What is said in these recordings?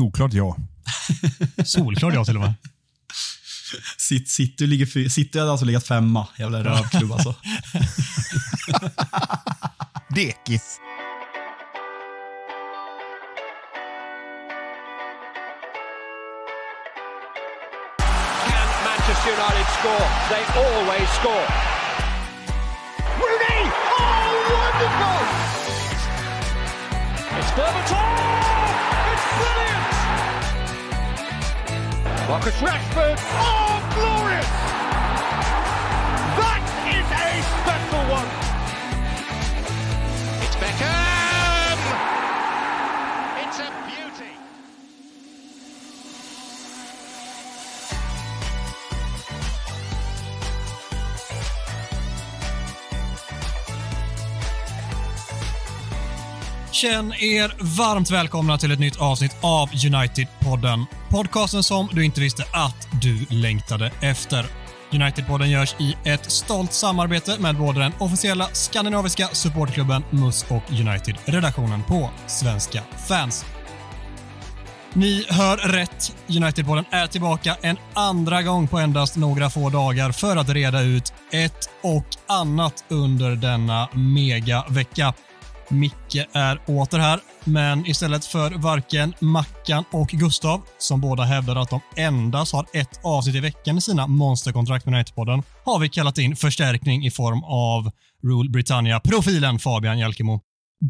Solklart ja. Solklart ja till och med. City, ligger, City hade alltså legat femma. Jävla rövklubb alltså. Dekis. Can Manchester United score? They always score. Rooney! Oh, wonderful! It's Berbatov! Marcus Rashford! Oh, glorious! That is a special one! It's Beckham! Känn er varmt välkomna till ett nytt avsnitt av United-podden. Podcasten som du inte visste att du längtade efter. United-podden görs i ett stolt samarbete med både den officiella skandinaviska supportklubben MUS och United-redaktionen på Svenska fans. Ni hör rätt. United-podden är tillbaka en andra gång på endast några få dagar för att reda ut ett och annat under denna megavecka. Micke är åter här, men istället för varken Mackan och Gustav, som båda hävdar att de endast har ett avsnitt i veckan i sina monsterkontrakt med United-podden, har vi kallat in förstärkning i form av Rule Britannia-profilen Fabian Jalkemo.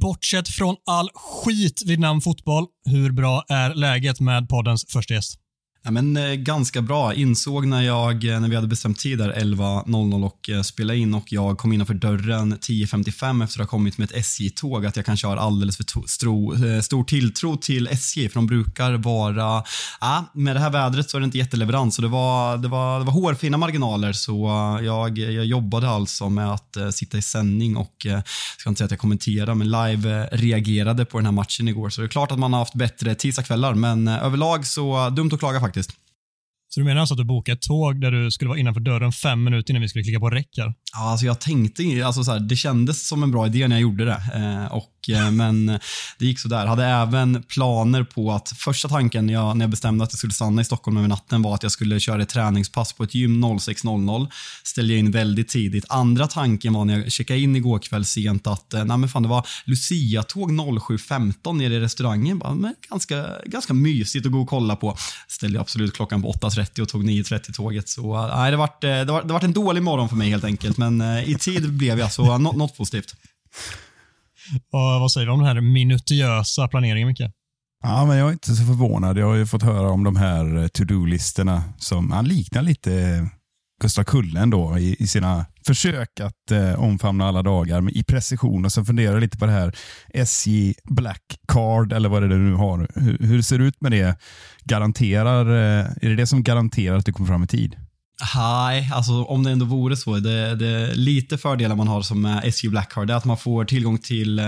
Bortsett från all skit vid namn fotboll, hur bra är läget med poddens första gäst? Ja, men, eh, ganska bra. Insåg när, jag, eh, när vi hade bestämt tid där 11.00 och eh, spela in och jag kom innanför dörren 10.55 efter att ha kommit med ett SJ-tåg att jag kanske har alldeles för to- stro, eh, stor tilltro till SJ för de brukar vara, ja, med det här vädret så är det inte jätteleverans så det var, det var, det var hårfina marginaler så eh, jag, jag jobbade alltså med att eh, sitta i sändning och, eh, ska inte säga att jag kommenterade men live eh, reagerade på den här matchen igår så det är klart att man har haft bättre tisdagskvällar men eh, överlag så dumt att klaga faktiskt. Så du menar alltså att du bokade ett tåg där du skulle vara innanför dörren fem minuter innan vi skulle klicka på räck här? Ja, alltså jag tänkte, alltså så här, det kändes som en bra idé när jag gjorde det. Eh, och, eh, men det gick så där. Hade även planer på att, första tanken när jag, när jag bestämde att jag skulle stanna i Stockholm över natten var att jag skulle köra ett träningspass på ett gym 06.00. Ställde jag in väldigt tidigt. Andra tanken var när jag checkade in igår kväll sent att, eh, nej men fan det var Lucia-tåg 07.15 nere i restaurangen. Bara, men ganska, ganska mysigt att gå och kolla på. Ställde jag absolut klockan på 8.30 och tog 9.30 tåget. Så eh, nej, det vart, eh, det vart, det vart en dålig morgon för mig helt enkelt. Men eh, i tid blev jag, så nå- något positivt. Och vad säger du om den här minutiösa planeringen, Micke? Ja, men jag är inte så förvånad. Jag har ju fått höra om de här eh, to-do-listorna som han liknar lite eh, Gustav Kullen då i, i sina försök att eh, omfamna alla dagar med, i precision och sen fundera lite på det här SJ Black Card eller vad det är du nu har. Hur, hur det ser ut med det? Garanterar, eh, är det det som garanterar att du kommer fram i tid? Nej, alltså om det ändå vore så. Det, det lite fördelar man har som eh, SJ Blackcard det är att man får tillgång till, eh,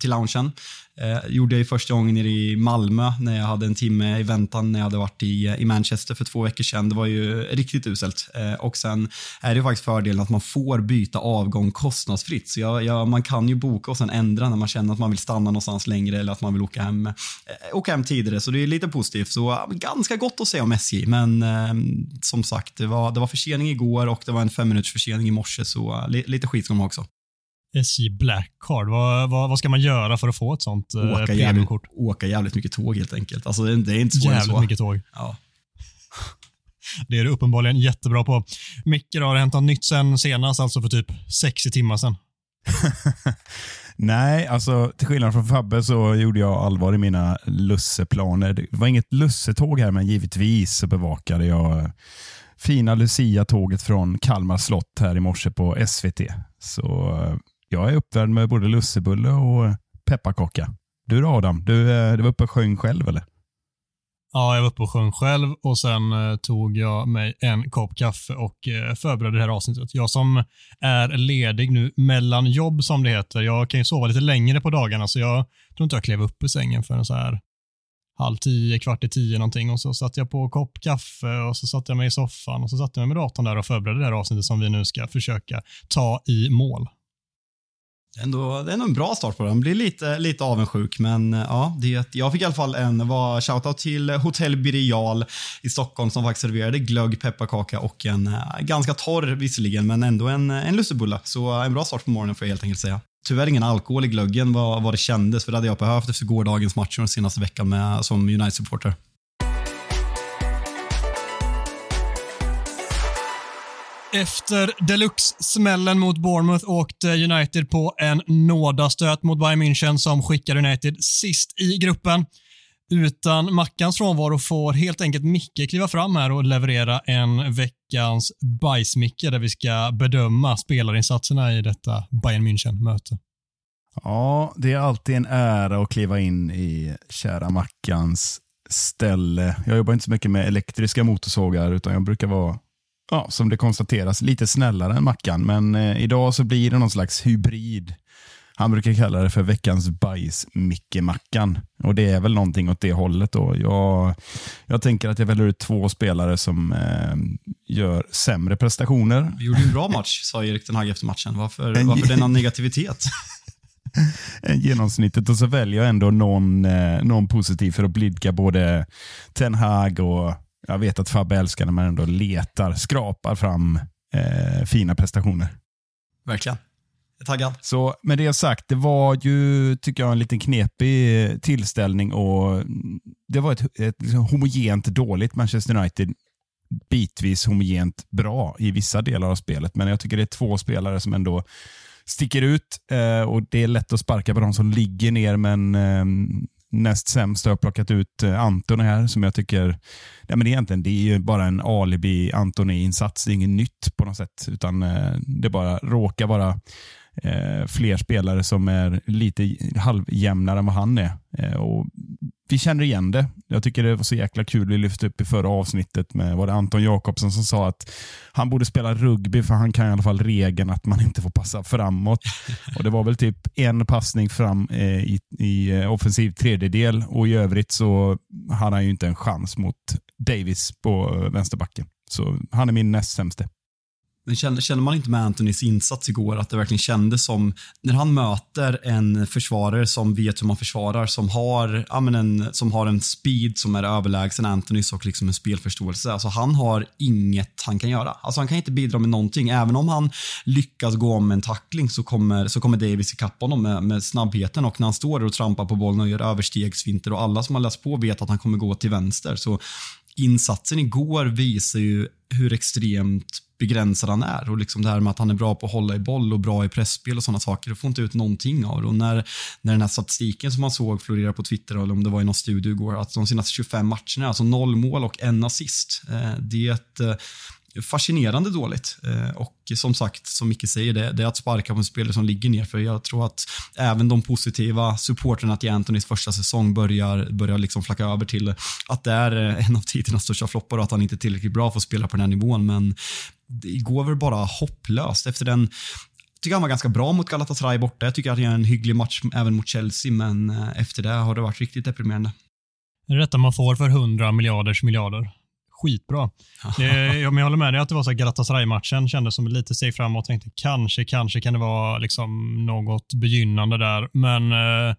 till loungen. Eh, gjorde jag första gången nere i Malmö när jag hade en timme i väntan när jag hade varit i, eh, i Manchester för två veckor sedan. Det var ju riktigt uselt. Eh, och sen är det faktiskt fördelen att man får byta avgång kostnadsfritt. Så jag, jag, man kan ju boka och sen ändra när man känner att man vill stanna någonstans längre eller att man vill åka hem, eh, åka hem tidigare. Så det är lite positivt. Så ganska gott att säga om SJ. Men eh, som sagt, det var, det var försening igår och det var en fem minuters försening i morse. Så eh, li, lite skit ska de ha också. SJ Black Card. Vad, vad, vad ska man göra för att få ett sånt eh, Åka jävligt, premiumkort? åka jävligt mycket tåg helt enkelt. Alltså, det, är- det är inte svårare än Jävligt så. mycket tåg. Ja. Det är du uppenbarligen jättebra på. Micke, har det hänt något nytt sen senast, alltså för typ 60 timmar sedan? Nej, alltså till skillnad från Fabbe så gjorde jag allvar i mina lusseplaner. Det var inget lussetåg här, men givetvis så bevakade jag fina Lucia-tåget från Kalmar slott här i morse på SVT. Så eh, jag är uppvärmd med både lussebulle och pepparkaka. Du då Adam, du, eh, du var uppe och sjöng själv eller? Ja, jag var uppe och sjöng själv och sen eh, tog jag mig en kopp kaffe och eh, förberedde det här avsnittet. Jag som är ledig nu mellan jobb som det heter. Jag kan ju sova lite längre på dagarna så jag tror inte jag klev upp ur sängen förrän så här halv tio, kvart i tio någonting och så satte jag på en kopp kaffe och så satte jag mig i soffan och så satte jag mig med datorn där och förberedde det här avsnittet som vi nu ska försöka ta i mål. Det är, ändå, det är ändå en bra start på den. Blir lite, lite avundsjuk, men eh, ja, det, jag fick i alla fall en var shoutout till Hotell Birial i Stockholm som faktiskt serverade glögg, pepparkaka och en eh, ganska torr visserligen, men ändå en, eh, en lussebulle. Så en bra start på morgonen får jag helt enkelt säga. Tyvärr ingen alkohol i glöggen vad, vad det kändes, för det hade jag behövt efter gårdagens matcher den senaste veckan med, som United-supporter. Efter deluxe-smällen mot Bournemouth åkte United på en nådastöt mot Bayern München som skickade United sist i gruppen. Utan Mackans frånvaro får helt enkelt Micke kliva fram här och leverera en veckans bajsmicke där vi ska bedöma spelarinsatserna i detta Bayern München-möte. Ja, det är alltid en ära att kliva in i kära Mackans ställe. Jag jobbar inte så mycket med elektriska motorsågar utan jag brukar vara ja, som det konstateras, lite snällare än Mackan. Men eh, idag så blir det någon slags hybrid. Han brukar kalla det för veckans bajs, Micke-Mackan. Och det är väl någonting åt det hållet. Då. Jag, jag tänker att jag väljer ut två spelare som eh, gör sämre prestationer. Vi gjorde en bra match, sa Erik den Hag efter matchen. Varför, varför denna negativitet? genomsnittet och så väljer jag ändå någon, eh, någon positiv för att blidka både Ten Hag och jag vet att Fabbe älskar när man ändå letar, skrapar fram eh, fina prestationer. Verkligen. Jag är taggad. Så med det sagt, det var ju, tycker jag, en liten knepig tillställning och det var ett, ett liksom homogent dåligt Manchester United. Bitvis homogent bra i vissa delar av spelet, men jag tycker det är två spelare som ändå sticker ut eh, och det är lätt att sparka på de som ligger ner, men eh, näst sämst har jag plockat ut eh, Antoni här som jag tycker, nej men egentligen det är ju bara en alibi Antoni-insats. Det är inget nytt på något sätt, utan eh, det bara råkar vara eh, fler spelare som är lite halvjämnare än vad han är. Och vi känner igen det. Jag tycker det var så jäkla kul. Vi lyfte upp i förra avsnittet med var det Anton Jakobsson som sa att han borde spela rugby för han kan i alla fall regeln att man inte får passa framåt. och Det var väl typ en passning fram eh, i, i eh, offensiv tredjedel och i övrigt så hade han ju inte en chans mot Davis på eh, vänsterbacken. Så han är min näst sämste. Men känner, känner man inte med Antonys insats igår att det verkligen kändes som när han möter en försvarare som vet hur man försvarar, som har, ja, men en, som har en speed som är överlägsen Antonys och liksom en spelförståelse. Alltså han har inget han kan göra. Alltså han kan inte bidra med någonting. Även om han lyckas gå om en tackling så kommer, så kommer Davis ikapp honom med, med snabbheten och när han står där och trampar på bollen och gör överstegsfinter och alla som har läst på vet att han kommer gå till vänster. Så insatsen igår visar ju hur extremt begränsad han är. Och liksom det här med att han är bra på att hålla i boll och bra i pressspel och sådana saker. det får inte ut någonting av det. Och när, när den här statistiken som man såg florera på Twitter, eller om det var i någon studio igår, att de senaste 25 matcherna, alltså noll mål och en assist. Eh, det är ett eh, fascinerande dåligt. Eh, och som sagt, som Micke säger, det, det är att sparka på en spelare som ligger ner. För jag tror att även de positiva supporterna till Antonys första säsong börjar, börjar liksom flacka över till att det är eh, en av tidernas största floppar och att han inte är tillräckligt bra för att spela på den här nivån. Men det går väl bara hopplöst. Efter den tycker han var ganska bra mot Galatasaray borta. Jag tycker att han gör en hygglig match även mot Chelsea, men eh, efter det har det varit riktigt deprimerande. Det är detta man får för 100 miljarders miljarder skitbra. Det, jag, håller med dig att det var så Galatasaray-matchen kändes som lite steg framåt. Tänkte kanske, kanske kan det vara liksom något begynnande där. Men eh,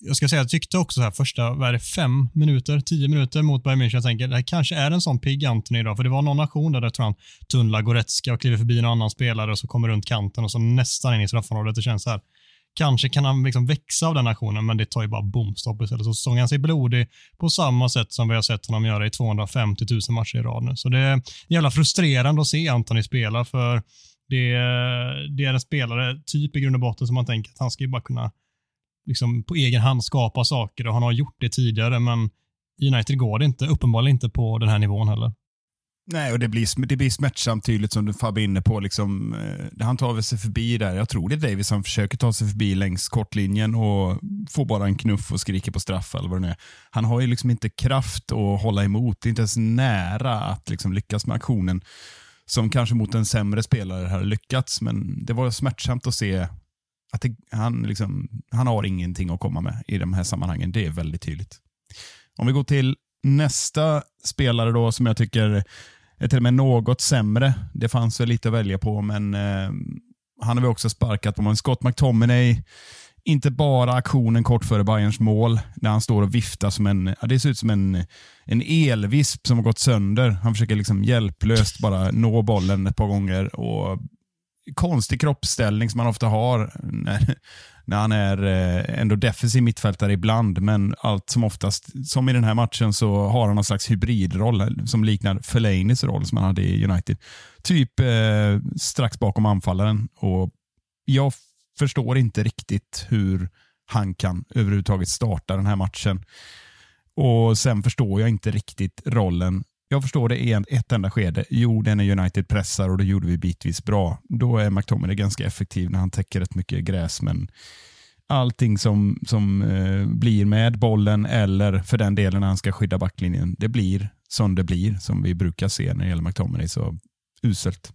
jag ska säga, jag tyckte också så här, första, vad är det, fem minuter, tio minuter mot Bayern München. Jag tänker, det här kanske är en sån pigg Antoni idag, för det var någon aktion där jag tror han tunnlar Goretzka och kliver förbi en annan spelare och så kommer runt kanten och så nästan in i straffområdet. Det känns så här, Kanske kan han liksom växa av den aktionen, men det tar ju bara bomstopp istället. Så såg han sig blodig på samma sätt som vi har sett honom göra i 250 000 matcher i rad nu. Så det är jävla frustrerande att se Antoni spela, för det, det är en spelare, typ i grund och botten, som man tänker att han ska ju bara kunna liksom på egen hand skapa saker och han har gjort det tidigare, men i United går det inte, uppenbarligen inte på den här nivån heller. Nej, och det blir, det blir smärtsamt tydligt som du Fabbe är inne på. Liksom, eh, han tar väl sig förbi där. Jag tror det är Davis som försöker ta sig förbi längs kortlinjen och får bara en knuff och skriker på straff eller vad det nu är. Han har ju liksom inte kraft att hålla emot. Det är inte ens nära att liksom lyckas med aktionen som kanske mot en sämre spelare hade lyckats. Men det var smärtsamt att se att det, han, liksom, han har ingenting att komma med i de här sammanhangen. Det är väldigt tydligt. Om vi går till nästa spelare då som jag tycker är till och med något sämre. Det fanns väl lite att välja på, men eh, han har vi också sparkat på. Men Scott McTominay, inte bara aktionen kort före Bayerns mål, där han står och viftar som en, ja, det ser ut som en, en elvisp som har gått sönder. Han försöker liksom hjälplöst bara nå bollen ett par gånger och konstig kroppsställning som han ofta har när, när han är eh, ändå defensiv mittfältare ibland, men allt som oftast, som i den här matchen, så har han någon slags hybridroll eh, som liknar Fellainis roll som han hade i United. Typ eh, strax bakom anfallaren. Och jag förstår inte riktigt hur han kan överhuvudtaget starta den här matchen. Och Sen förstår jag inte riktigt rollen jag förstår det i ett enda skede. Jo, den är United pressar och det gjorde vi bitvis bra. Då är McTominay ganska effektiv när han täcker rätt mycket gräs, men allting som, som eh, blir med bollen eller för den delen när han ska skydda backlinjen, det blir som det blir, som vi brukar se när det gäller McTominay. Så uselt.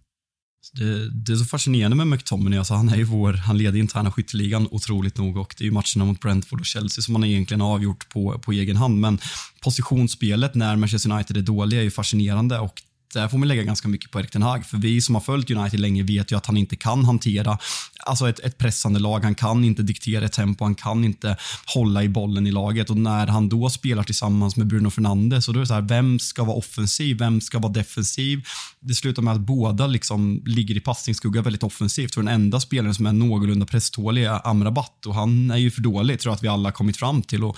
Det, det, är så fascinerande med McTominay. Alltså han, är ju vår, han leder interna skytteligan otroligt nog och det är ju matcherna mot Brentford och Chelsea som han egentligen har avgjort på, på egen hand. Men positionsspelet när Manchester United är dåliga är ju fascinerande och där får man lägga ganska mycket på Erik Ten Hag. För vi som har följt United länge vet ju att han inte kan hantera alltså ett, ett pressande lag. Han kan inte diktera ett tempo, han kan inte hålla i bollen i laget. Och när han då spelar tillsammans med Bruno Fernandes, och då är det så här, vem ska vara offensiv? Vem ska vara defensiv? Det slutar med att båda liksom ligger i passningsskugga väldigt offensivt. För den enda spelaren som är någorlunda presstålig är Amrabat och han är ju för dålig, tror jag att vi alla kommit fram till. Och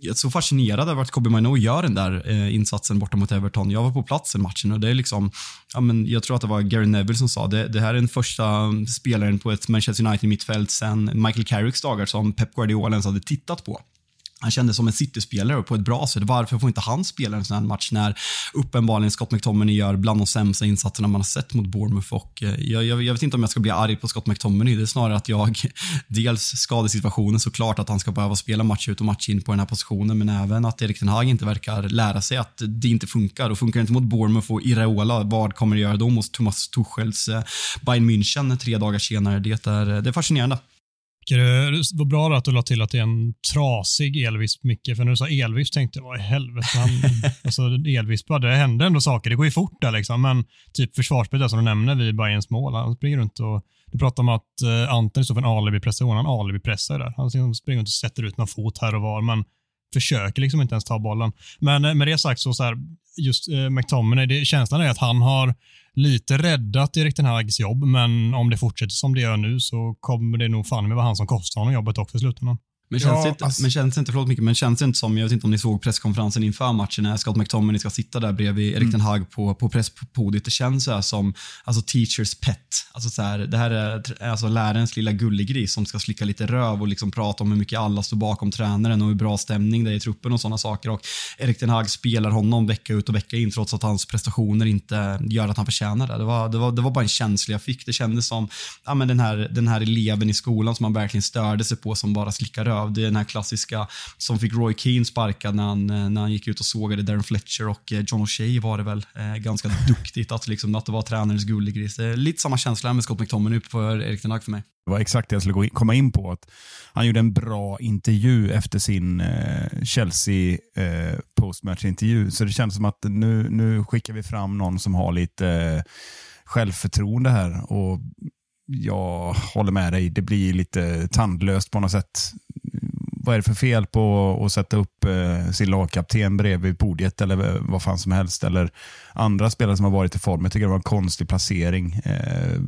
jag är så fascinerad över att Kobe Mino gör den där eh, insatsen borta mot Everton. Jag var på plats i matchen och det är liksom, ja, men jag tror att det var Gary Neville som sa det. Det här är den första spelaren på ett Manchester United mittfält sen Michael Carricks dagar som Pep Guardiola ens hade tittat på. Han kändes som en City-spelare på ett bra sätt. Varför får inte han spela en sån här match när uppenbarligen Scott McTominay gör bland de sämsta insatserna man har sett mot Bournemouth? Och eh, jag, jag, jag, vet inte om jag ska bli arg på Scott McTominay. Det är snarare att jag, dels skadesituationen såklart, att han ska behöva spela match ut och match in på den här positionen, men även att Erik Ten Hag inte verkar lära sig att det inte funkar. Och funkar det inte mot Bournemouth och Iraola, vad kommer det göra då mot Thomas Tuchels eh, Bayern München tre dagar senare? Det är, det är fascinerande tycker det var bra att du la till att det är en trasig elvisp, Micke. För när du sa elvisp tänkte jag, vad i helvete. Han, alltså, elvisp, det händer ändå saker. Det går ju fort där liksom. Men typ försvarsspelet som du nämner vid Bayerns mål. Han springer runt och du pratar om att eh, Anton står för en alibi-prestation. Han alibi-pressar där. Han springer runt och sätter ut någon fot här och var. Men försöker liksom inte ens ta bollen. Men eh, med det sagt, så, så här, just eh, McTominay, det, känslan är att han har lite räddat Erik den Hags jobb, men om det fortsätter som det gör nu så kommer det nog fan med vara han som kostar honom jobbet också i slutändan. Men känns, ja, inte, alltså, men känns inte, förlåt mycket, men känns inte som, jag vet inte om ni såg presskonferensen inför matchen när Scott McTominay ska sitta där bredvid Erik mm. Ten Hag på, på presspodiet. Det känns så som alltså teachers pet. Alltså så här, det här är alltså lärarens lilla gullegris som ska slicka lite röv och liksom prata om hur mycket alla står bakom tränaren och hur bra stämning det är i truppen och sådana saker. Och Erik Ten Hag spelar honom vecka ut och vecka in trots att hans prestationer inte gör att han förtjänar det. Det var, det var, det var bara en känsla jag fick. Det kändes som ja, men den, här, den här eleven i skolan som man verkligen störde sig på som bara slickar röv. Det är den här klassiska som fick Roy Keane sparkad när han, eh, när han gick ut och sågade Darren Fletcher och eh, John O'Shea var det väl eh, ganska duktigt att, liksom, att det var tränarens gullegris. Lite samma känsla med Scott McTominay för Erik Ten Hag för mig. Det var exakt det jag skulle komma in på. Att han gjorde en bra intervju efter sin eh, Chelsea eh, postmatch-intervju. Så det känns som att nu, nu skickar vi fram någon som har lite eh, självförtroende här. Och jag håller med dig, det blir lite tandlöst på något sätt vad är det för fel på att sätta upp eh, sin lagkapten bredvid podiet eller eh, vad fan som helst. Eller andra spelare som har varit i form. Jag tycker det var en konstig placering. Eh,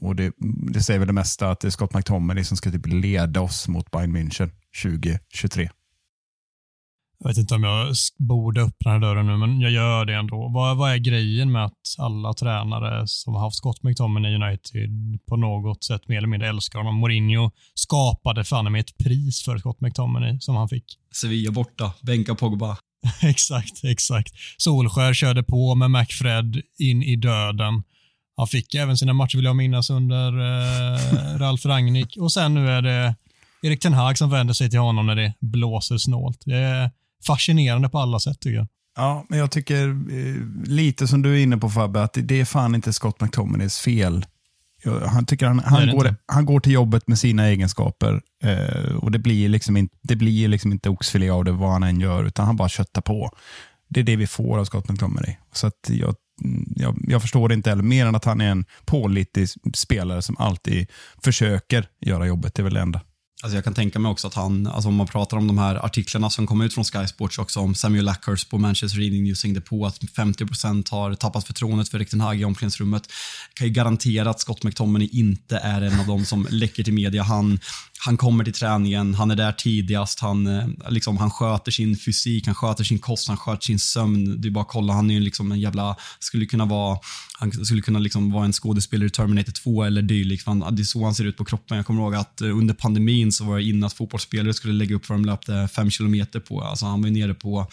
och det, det säger väl det mesta att det är Scott McTominay som ska typ leda oss mot Bayern München 2023. Jag vet inte om jag borde öppna den dörren nu, men jag gör det ändå. Vad, vad är grejen med att alla tränare som har haft Scott McTominay i United på något sätt mer eller mindre älskar honom? Mourinho skapade fan med ett pris för Scott McTominay som han fick. Sevilla borta, bänka Pogba. exakt, exakt. Solskär körde på med McFred in i döden. Han fick även sina matcher, vill jag minnas, under eh, Ralf Rangnick. Och sen nu är det Erik Ten Hag som vänder sig till honom när det blåser snålt. Det är fascinerande på alla sätt tycker jag. Ja, men jag tycker eh, lite som du är inne på Fabbe, att det är fan inte Scott McTominays fel. Han, tycker han, han, går, han går till jobbet med sina egenskaper eh, och det blir liksom inte, det blir liksom inte oxfilé av det vad han än gör, utan han bara köttar på. Det är det vi får av Scott McTominay. Så att jag jag, jag förstår det inte heller, mer än att han är en pålitlig spelare som alltid försöker göra jobbet. Det är väl det enda. Alltså jag kan tänka mig också att han, alltså om man pratar om de här artiklarna som kom ut från Sky Sports också om Samuel Lackhurst på Manchester Reading News hängde på att 50% har tappat förtroendet för Erik Ten Hag i omklädningsrummet. Kan ju garantera att Scott McTominay inte är en av dem som läcker till media. Han, han kommer till träningen, han är där tidigast, han, eh, liksom, han sköter sin fysik, han sköter sin kost, han sköter sin sömn. Det är bara att kolla, han är ju liksom en jävla, skulle kunna vara, han skulle kunna liksom vara en skådespelare i Terminator 2 eller dylikt. Det är så han ser ut på kroppen. Jag kommer ihåg att eh, under pandemin så var det inne att fotbollsspelare skulle lägga upp vad de löpte fem kilometer på. Alltså han var ju nere på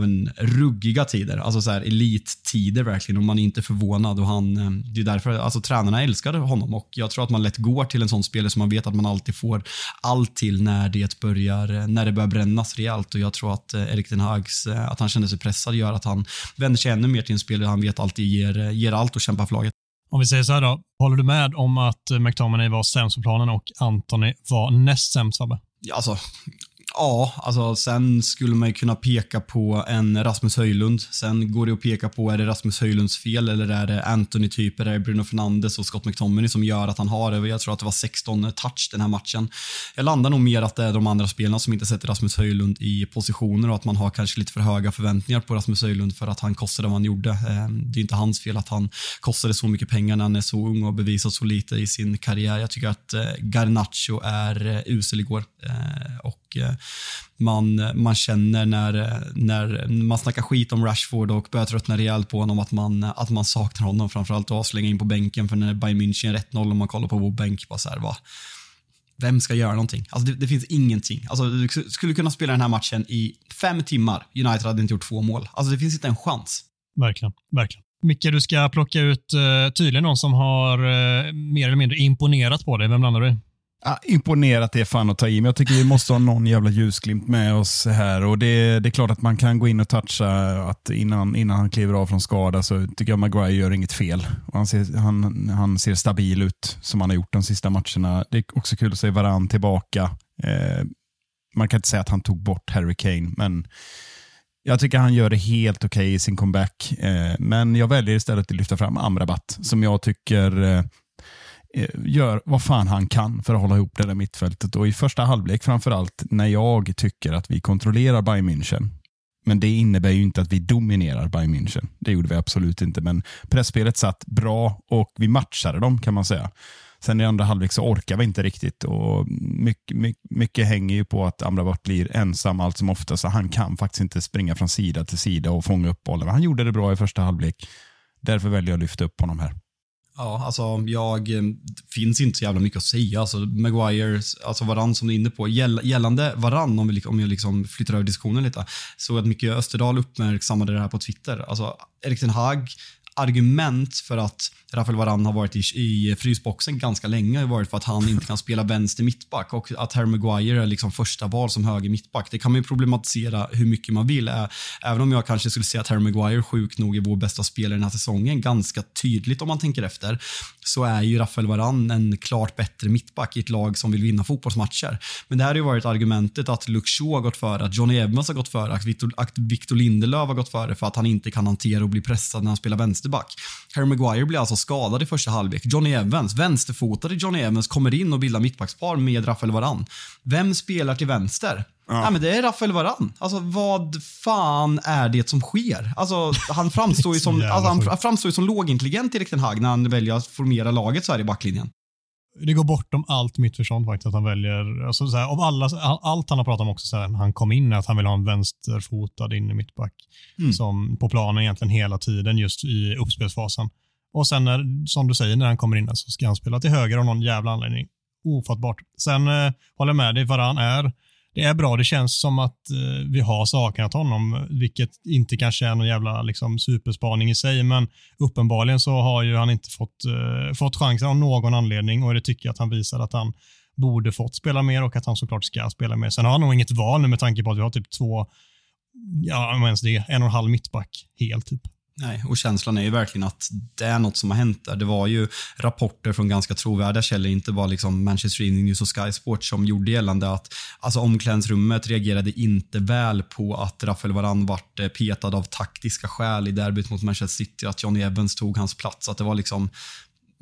men, ruggiga tider, alltså så här elittider verkligen och man är inte förvånad. Och han, eh, det är därför alltså, tränarna älskade honom och jag tror att man lätt går till en sån spelare som man vet att man alltid får allt till när det börjar, när det börjar brännas rejält och jag tror att eh, Erik Den Hags, eh, att han känner sig pressad gör att han vänder sig ännu mer till en spelare han vet alltid ger, ger allt och kämpar för laget. Om vi säger så här då, håller du med om att McTominay var sämst på planen och Anthony var näst sämst, Fabbe? Alltså, Ja, alltså sen skulle man ju kunna peka på en Rasmus Höjlund. Sen går det att peka på, är det Rasmus Höjlunds fel eller är det Anthony-typer, är det Bruno Fernandes och Scott McTominay som gör att han har det? Jag tror att det var 16 touch den här matchen. Jag landar nog mer att det är de andra spelarna som inte sätter Rasmus Höjlund i positioner och att man har kanske lite för höga förväntningar på Rasmus Höjlund för att han kostade vad han gjorde. Eh, det är inte hans fel att han kostade så mycket pengar när han är så ung och bevisat så lite i sin karriär. Jag tycker att eh, Garnacho är eh, usel igår och man, man känner när, när man snackar skit om Rashford och börjar tröttna rejält på honom att man, att man saknar honom framförallt och slänga in på bänken för när Bayern München 1-0 och man kollar på vår bänk bara så här, va, vem ska göra någonting? Alltså det, det, finns ingenting. Alltså du skulle kunna spela den här matchen i fem timmar. United hade inte gjort två mål. Alltså det finns inte en chans. Verkligen, verkligen. Micke, du ska plocka ut uh, tydligen någon som har uh, mer eller mindre imponerat på dig. Vem landar du i? Ah, imponerat är fan att ta i, men jag tycker vi måste ha någon jävla ljusglimt med oss här. Och det, det är klart att man kan gå in och toucha att innan, innan han kliver av från skada så tycker jag Maguire gör inget fel. Och han, ser, han, han ser stabil ut som han har gjort de sista matcherna. Det är också kul att se Varann tillbaka. Eh, man kan inte säga att han tog bort Harry Kane, men jag tycker han gör det helt okej okay i sin comeback. Eh, men jag väljer istället att lyfta fram Amrabat som jag tycker Eh, Eh, gör vad fan han kan för att hålla ihop det där mittfältet. Och i första halvlek framförallt när jag tycker att vi kontrollerar Bayern München. Men det innebär ju inte att vi dominerar Bayern München. Det gjorde vi absolut inte. Men pressspelet satt bra och vi matchade dem kan man säga. Sen i andra halvlek så orkar vi inte riktigt och mycket, mycket, mycket hänger ju på att Amrabat blir ensam allt som oftast. Så han kan faktiskt inte springa från sida till sida och fånga upp bollen. Han gjorde det bra i första halvlek. Därför väljer jag att lyfta upp honom här. Ja, alltså jag, det finns inte så jävla mycket att säga. Alltså Maguire, alltså Varann som du är inne på. Gällande Varann, om, vi, om jag liksom flyttar över diskussionen lite, så att Micke Österdahl uppmärksammade det här på Twitter. Alltså Erik Ten Hag argument för att Rafael Varane har varit i, i frysboxen ganska länge har varit för att han inte kan spela vänster mittback och att Harry Maguire är liksom första val som höger mittback. Det kan man ju problematisera hur mycket man vill. Även om jag kanske skulle säga att Harry Maguire sjukt nog är vår bästa spelare den här säsongen, ganska tydligt om man tänker efter, så är ju Rafael Varane en klart bättre mittback i ett lag som vill vinna fotbollsmatcher. Men det här har ju varit argumentet att Luke Shaw har gått före, att Johnny Evans har gått före, att Victor, att Victor Lindelöf har gått före för att han inte kan hantera och bli pressad när han spelar vänsterback. Harry Maguire blir alltså skadad i första halvlek. Johnny Evans, vänsterfotade Johnny Evans, kommer in och bildar mittbackspar med Rafael Varan. Vem spelar till vänster? Ja. Nej, men det är Rafael Varan. Alltså vad fan är det som sker? Alltså han framstår ju som, alltså, han framstår ju som lågintelligent Erik Den Hag när han väljer att formera laget så här i backlinjen. Det går bortom allt mitt förstånd faktiskt att han väljer, alltså, så här, av alla, allt han har pratat om också så här, när han kom in, att han vill ha en vänsterfotad in i mittback mm. som på planen egentligen hela tiden just i uppspelsfasen. Och sen när, som du säger, när han kommer in så ska han spela till höger av någon jävla anledning. Ofattbart. Sen eh, håller jag med dig, Varan är, det är bra. Det känns som att eh, vi har saknat honom, vilket inte kanske är någon jävla liksom, superspaning i sig, men uppenbarligen så har ju han inte fått, eh, fått chansen av någon anledning och det tycker jag att han visar att han borde fått spela mer och att han såklart ska spela mer. Sen har han nog inget val nu med tanke på att vi har typ två, ja om ens det, en och en halv mittback helt typ. Nej, och känslan är ju verkligen att det är något som har hänt där. Det var ju rapporter från ganska trovärdiga källor, inte bara liksom Manchester Evening News och Sky Sports som gjorde gällande att alltså omklädningsrummet reagerade inte väl på att Rafael Varan vart eh, petad av taktiska skäl i derbyt mot Manchester City, att Johnny Evans tog hans plats. Att det var liksom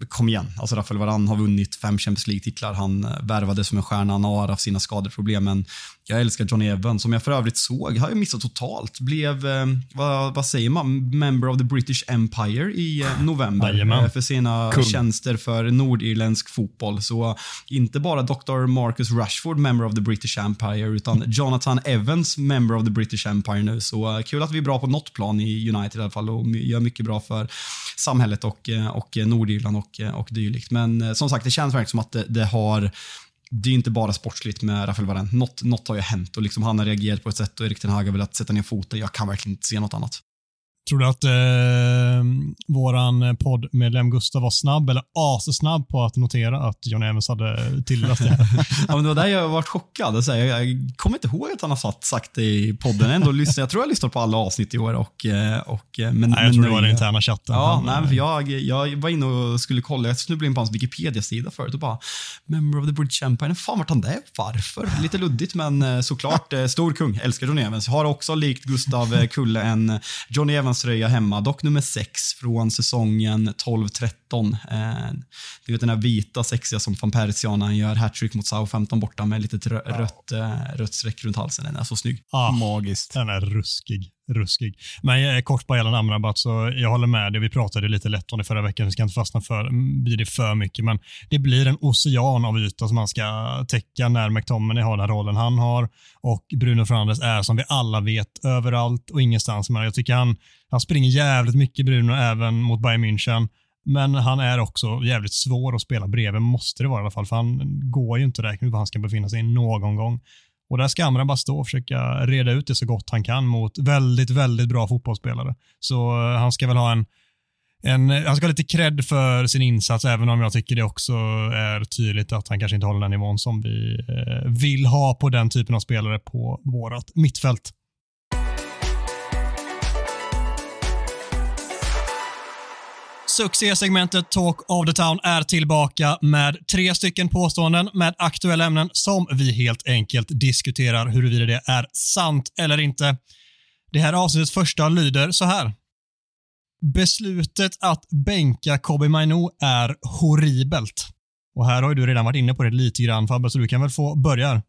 kom igen. Alltså Rafael Varane har vunnit fem Champions League-titlar. Han eh, värvade som en stjärna. Han har haft sina skadeproblem. Men jag älskar Johnny Evans, som jag för övrigt såg, har jag missat totalt. Blev, eh, vad, vad säger man, member of the British Empire i eh, november. Eh, för sina Kung. tjänster för nordirländsk fotboll. Så inte bara Dr. Marcus Rashford, member of the British Empire, utan Jonathan Evans, member of the British Empire nu. Så eh, kul att vi är bra på något plan i United i alla fall och gör mycket bra för samhället och, eh, och eh, Nordirland och, eh, och dylikt. Men eh, som sagt, det känns verkligen som att det, det har det är inte bara sportsligt med Rafael Varane. Något, något har ju hänt och liksom han har reagerat på ett sätt och Erik Ten Hag har velat sätta ner foten. Jag kan verkligen inte se något annat. Tror du att eh, våran poddmedlem Gustav var snabb eller assnabb på att notera att John Evans hade tilldelat det? Ja, men det var där jag varit chockad. Så jag, jag kommer inte ihåg att han har sagt, sagt det i podden. Ändå lyssnade, jag tror jag lyssnat på alla avsnitt i år. Och, eh, och, eh, men, Nej, jag tror det var den interna chatten. Ja, Han, nej, eh, för jag, jag var inne och skulle kolla, jag snubblade in på hans Wikipedia-sida förut och bara “Member of the British Empire”. Fan vart han det? Varför? Lite luddigt, men eh, såklart eh, stor kung. Älskar Johnny Evans. Har också likt Gustav eh, Kulle en Johnny Evans-tröja hemma, dock nummer sex från säsongen 12-13. Eh, du vet den där vita sexiga som van Persie har när han gör hattrick mot Southampton borta med lite rö rött, eh, rött streck runt halsen. Den är så snygg. ah, Magiskt. Den är ruskig. Ruskig. Men eh, kort bara gällande Amrabat, så jag håller med dig. Vi pratade lite lätt om det förra veckan. Vi ska inte fastna för, vid det för mycket, men det blir en ocean av yta som man ska täcka när McTominay har den rollen han har och Bruno Fernandes är som vi alla vet överallt och ingenstans. Men jag tycker han, han springer jävligt mycket Bruno även mot Bayern München. Men han är också jävligt svår att spela bredvid, måste det vara i alla fall, för han går ju inte att räkna ut var han ska befinna sig någon gång. Och där ska Amrabat bara stå och försöka reda ut det så gott han kan mot väldigt, väldigt bra fotbollsspelare. Så eh, han ska väl ha en, en han ska ha lite cred för sin insats, även om jag tycker det också är tydligt att han kanske inte håller den nivån som vi eh, vill ha på den typen av spelare på vårt mittfält. Succésegmentet Talk of the Town är tillbaka med tre stycken påståenden med aktuella ämnen som vi helt enkelt diskuterar huruvida det är sant eller inte. Det här avsnittets första lyder så här. Beslutet att bänka Kobe Mainu är horribelt. Och här har ju du redan varit inne på det lite grann Fabbe, så du kan väl få börja.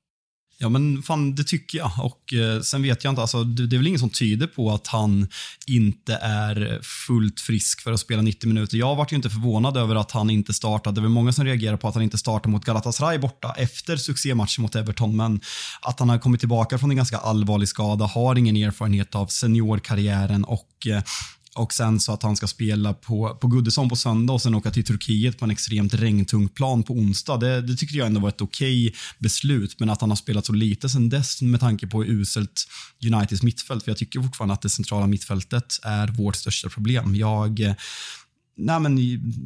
Ja, men fan, det tycker jag. Och eh, Sen vet jag inte, alltså, det, det är väl ingen som tyder på att han inte är fullt frisk för att spela 90 minuter. Jag vart ju inte förvånad över att han inte startade. Det var många som reagerade på att han inte startade mot Galatasaray borta efter succématchen mot Everton, men att han har kommit tillbaka från en ganska allvarlig skada, har ingen erfarenhet av seniorkarriären och eh, och sen så att han ska spela på, på Goodison på söndag och sen åka till Turkiet på en extremt regntung plan på onsdag. Det, det tyckte jag ändå var ett okej beslut, men att han har spelat så lite sen dess med tanke på hur uselt Uniteds mittfält, för jag tycker fortfarande att det centrala mittfältet är vårt största problem. Jag eh, Nej, men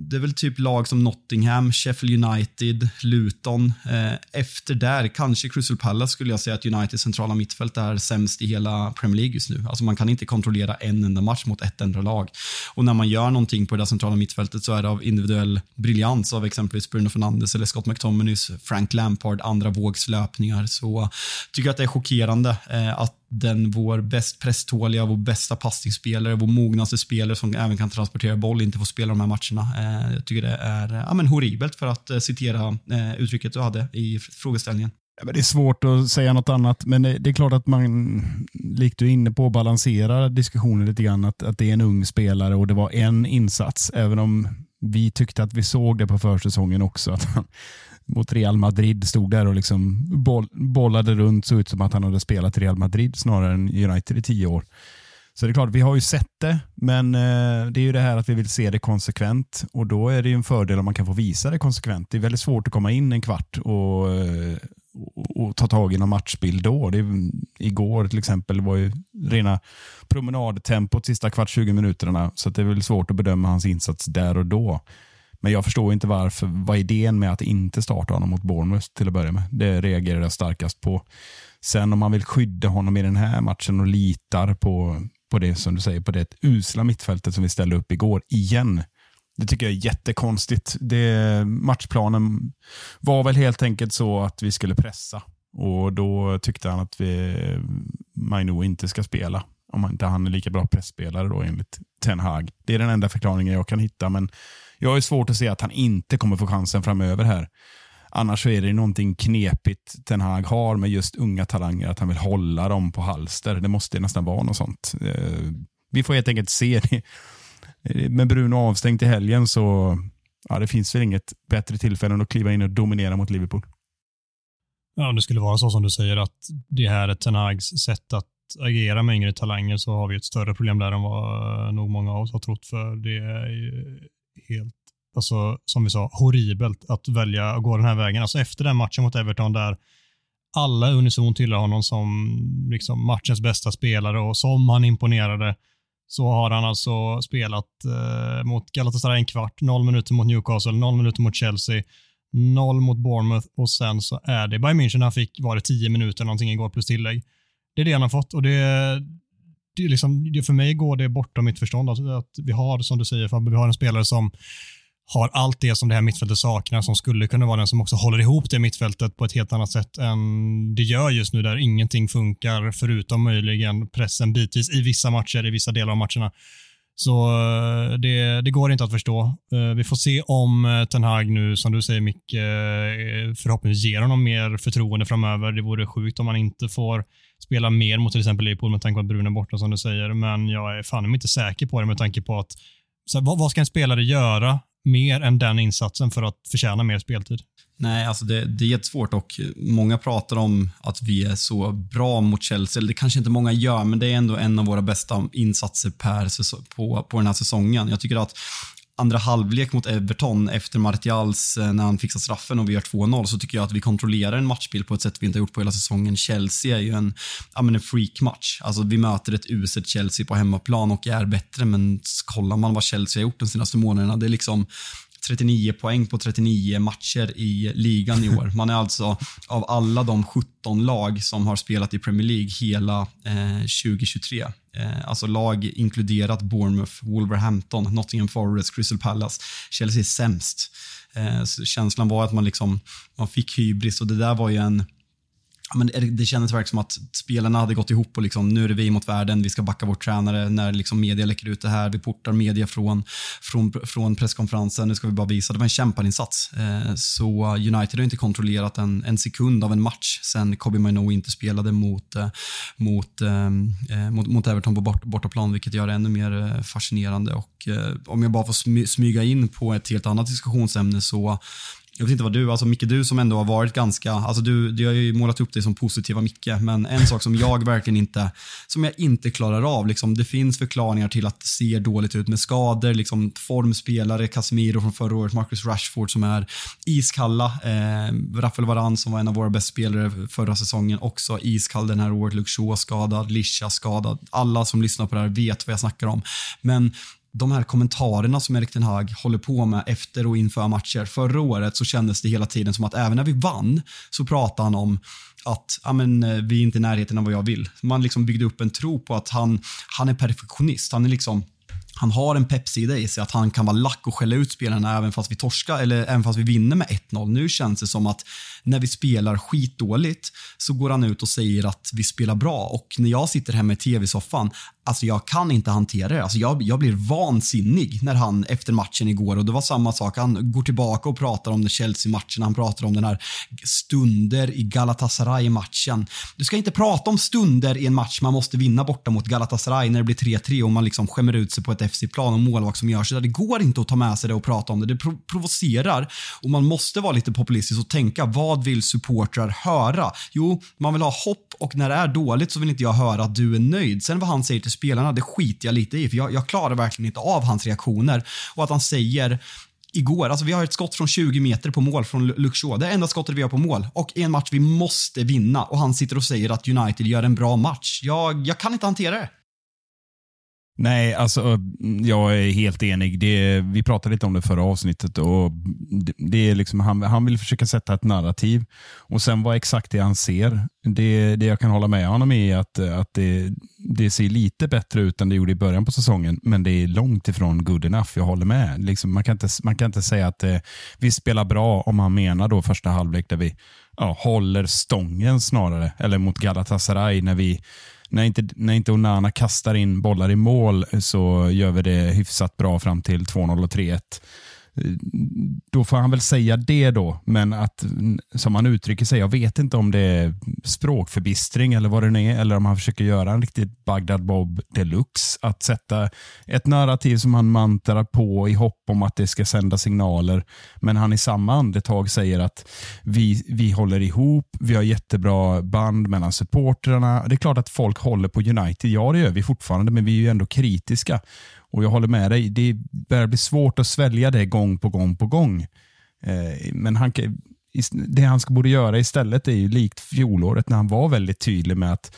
det är väl typ lag som Nottingham, Sheffield United, Luton. Eh, efter där, kanske Crystal Palace skulle jag säga att Uniteds centrala mittfält är sämst i hela Premier League just nu. Alltså man kan inte kontrollera en enda match mot ett enda lag. Och när man gör någonting på det där centrala mittfältet så är det av individuell briljans av exempelvis Bruno Fernandes eller Scott McTominays, Frank Lampard, andra vågslöpningar. Så tycker jag att det är chockerande eh, att den vår bäst presståliga, vår bästa passningsspelare, vår mognaste spelare som även kan transportera boll inte får spela de här matcherna. Eh, jag tycker det är ja, men horribelt för att eh, citera eh, uttrycket du hade i frågeställningen. Ja, men det är svårt att säga något annat, men det, det är klart att man, likt du är inne på, balanserar diskussionen lite grann. Att, att det är en ung spelare och det var en insats, även om vi tyckte att vi såg det på försäsongen också. Att han mot Real Madrid stod där och liksom boll, bollade runt, såg ut som att han hade spelat i Real Madrid snarare än United i tio år. Så det är klart, vi har ju sett det, men eh, det är ju det här att vi vill se det konsekvent och då är det ju en fördel om man kan få visa det konsekvent. Det är väldigt svårt att komma in en kvart och, och, och ta tag i någon matchbild då. Det, är- igår till exempel var ju rena promenadtempot sista kvart 20 minuterna, så att det är väl svårt att bedöma hans insats där och då. Men jag förstår inte varför, vad idén med att inte starta honom mot Bournemouth till att börja med. Det reagerar jag starkast på. Sen om man vill skydda honom i den här matchen och litar på, på det som du säger, på det usla mittfältet som vi ställde upp igår, igen. Det tycker jag är jättekonstigt. Det, matchplanen var väl helt enkelt så att vi skulle pressa och då tyckte han att vi, Mainu inte ska spela. Om inte han är lika bra pressspelare då enligt Ten Hag. Det är den enda förklaringen jag kan hitta, men jag har svårt att se att han inte kommer få chansen framöver här. Annars så är det någonting knepigt Ten Hag har med just unga talanger, att han vill hålla dem på halster. Det måste nästan vara något sånt. Eh, vi får helt enkelt se det. Med Bruno avstängd i helgen så ja, det finns väl inget bättre tillfälle än att kliva in och dominera mot Liverpool. Ja, om det skulle vara så som du säger att det här är Ten Hags sätt att agera med yngre talanger så har vi ett större problem där än vad eh, nog många av oss har trott för det är ju helt, alltså som vi sa, horribelt att välja att gå den här vägen. Alltså efter den matchen mot Everton där alla unisont hyllar honom som liksom matchens bästa spelare och som han imponerade så har han alltså spelat eh, mot Galatasaray en kvart, noll minuter mot Newcastle, noll minuter mot Chelsea, noll mot Bournemouth och sen så är det Bayern München han fick, var det tio minuter någonting igår plus tillägg. Det är det han har fått och det, liksom, för mig går det bortom mitt förstånd. Alltså att vi har, som du säger Fabbe, vi har en spelare som har allt det som det här mittfältet saknar, som skulle kunna vara den som också håller ihop det mittfältet på ett helt annat sätt än det gör just nu, där ingenting funkar förutom möjligen pressen bitvis i vissa matcher, i vissa delar av matcherna. Så eh, det, det, går inte att förstå. Eh, vi får se om eh, Ten Hag nu, som du säger Micke, förhoppningsvis ger honom mer förtroende framöver. Det vore sjukt om han inte får spela mer mot till exempel Liverpool med tanke på att Bruno är borta som du säger, men jag är fan inte säker på det med tanke på att så vad, vad ska en spelare göra mer än den insatsen för att förtjäna mer speltid? Nej, alltså det, det är jättesvårt och många pratar om att vi är så bra mot Chelsea. Eller det kanske inte många gör, men det är ändå en av våra bästa insatser per på, på den här säsongen. Jag tycker att andra halvlek mot Everton efter Martials eh, när han fixar straffen och vi gör 2-0 så tycker jag att vi kontrollerar en matchbild på ett sätt vi inte har gjort på hela säsongen. Chelsea är ju en, ja, men en freakmatch. Alltså vi möter ett uselt Chelsea på hemmaplan och är bättre men kollar man vad Chelsea har gjort de senaste månaderna, det är liksom 39 poäng på 39 matcher i ligan i år. Man är alltså av alla de 17 lag som har spelat i Premier League hela eh, 2023. Eh, alltså lag inkluderat Bournemouth, Wolverhampton, Nottingham Forest, Crystal Palace. Chelsea är sämst. Eh, känslan var att man liksom man fick hybris och det där var ju en men det kändes verkligen som att spelarna hade gått ihop och liksom, nu är det vi mot världen, vi ska backa vår tränare när liksom media läcker ut det här, vi portar media från, från, från presskonferensen, nu ska vi bara visa. Det var en kämparinsats. Eh, så United har inte kontrollerat en, en sekund av en match sen Kobe Mino inte spelade mot, eh, mot, eh, eh, mot, mot Everton på bort, bortaplan, vilket gör det ännu mer eh, fascinerande. Och eh, om jag bara får smyga in på ett helt annat diskussionsämne så jag vet inte vad du, alltså Micke, du som ändå har varit ganska, alltså du, du har ju målat upp dig som positiva Micke, men en sak som jag verkligen inte, som jag inte klarar av, liksom, det finns förklaringar till att det ser dåligt ut med skador, liksom formspelare, Casemiro från förra året, Marcus Rashford som är iskalla, eh, Rafael Varane, som var en av våra bästa spelare förra säsongen, också iskall den här året, Luke Shaw skadad, Lisha skadad, alla som lyssnar på det här vet vad jag snackar om. Men de här kommentarerna som Erik Ten Hag håller på med efter och inför matcher. Förra året så kändes det hela tiden som att även när vi vann så pratade han om att ja, men, eh, vi är inte i närheten av vad jag vill. Man liksom byggde upp en tro på att han, han är perfektionist. Han är liksom han har en peppsida i sig att han kan vara lack och skälla ut spelarna även fast vi torskar eller även fast vi vinner med 1-0. Nu känns det som att när vi spelar skitdåligt så går han ut och säger att vi spelar bra och när jag sitter hemma i tv-soffan, alltså jag kan inte hantera det. Alltså jag, jag blir vansinnig när han efter matchen igår och det var samma sak. Han går tillbaka och pratar om den Chelsea-matchen. Han pratar om den här stunder i Galatasaray-matchen. Du ska inte prata om stunder i en match man måste vinna borta mot Galatasaray när det blir 3-3 och man liksom skämmer ut sig på ett FC-plan och målvakt som gör sig. Det går inte att ta med sig det och prata om det. Det provocerar och man måste vara lite populistisk och tänka vad vill supportrar höra? Jo, man vill ha hopp och när det är dåligt så vill inte jag höra att du är nöjd. Sen vad han säger till spelarna, det skiter jag lite i för jag, jag klarar verkligen inte av hans reaktioner och att han säger igår. Alltså vi har ett skott från 20 meter på mål från Luxor. Det är enda skottet vi har på mål och en match vi måste vinna och han sitter och säger att United gör en bra match. Jag, jag kan inte hantera det. Nej, alltså jag är helt enig. Det, vi pratade lite om det förra avsnittet och det, det är liksom, han, han vill försöka sätta ett narrativ och sen vad exakt det han ser, det, det jag kan hålla med honom i är att, att det, det ser lite bättre ut än det gjorde i början på säsongen, men det är långt ifrån good enough. Jag håller med. Liksom, man, kan inte, man kan inte säga att eh, vi spelar bra om han menar då första halvlek där vi ja, håller stången snarare, eller mot Galatasaray när vi när inte, när inte Onana kastar in bollar i mål så gör vi det hyfsat bra fram till 2-0 och 3-1 då får han väl säga det då, men att som han uttrycker sig, jag vet inte om det är språkförbistring eller vad det nu är, eller om han försöker göra en riktigt Bagdad Bob deluxe. Att sätta ett narrativ som han mantrar på i hopp om att det ska sända signaler, men han i samma andetag säger att vi, vi håller ihop, vi har jättebra band mellan supportrarna. Det är klart att folk håller på United, ja det gör vi fortfarande, men vi är ju ändå kritiska. Och jag håller med dig, det börjar bli svårt att svälja det gång på gång på gång. Eh, men han, det han ska borde göra istället är ju likt fjolåret när han var väldigt tydlig med att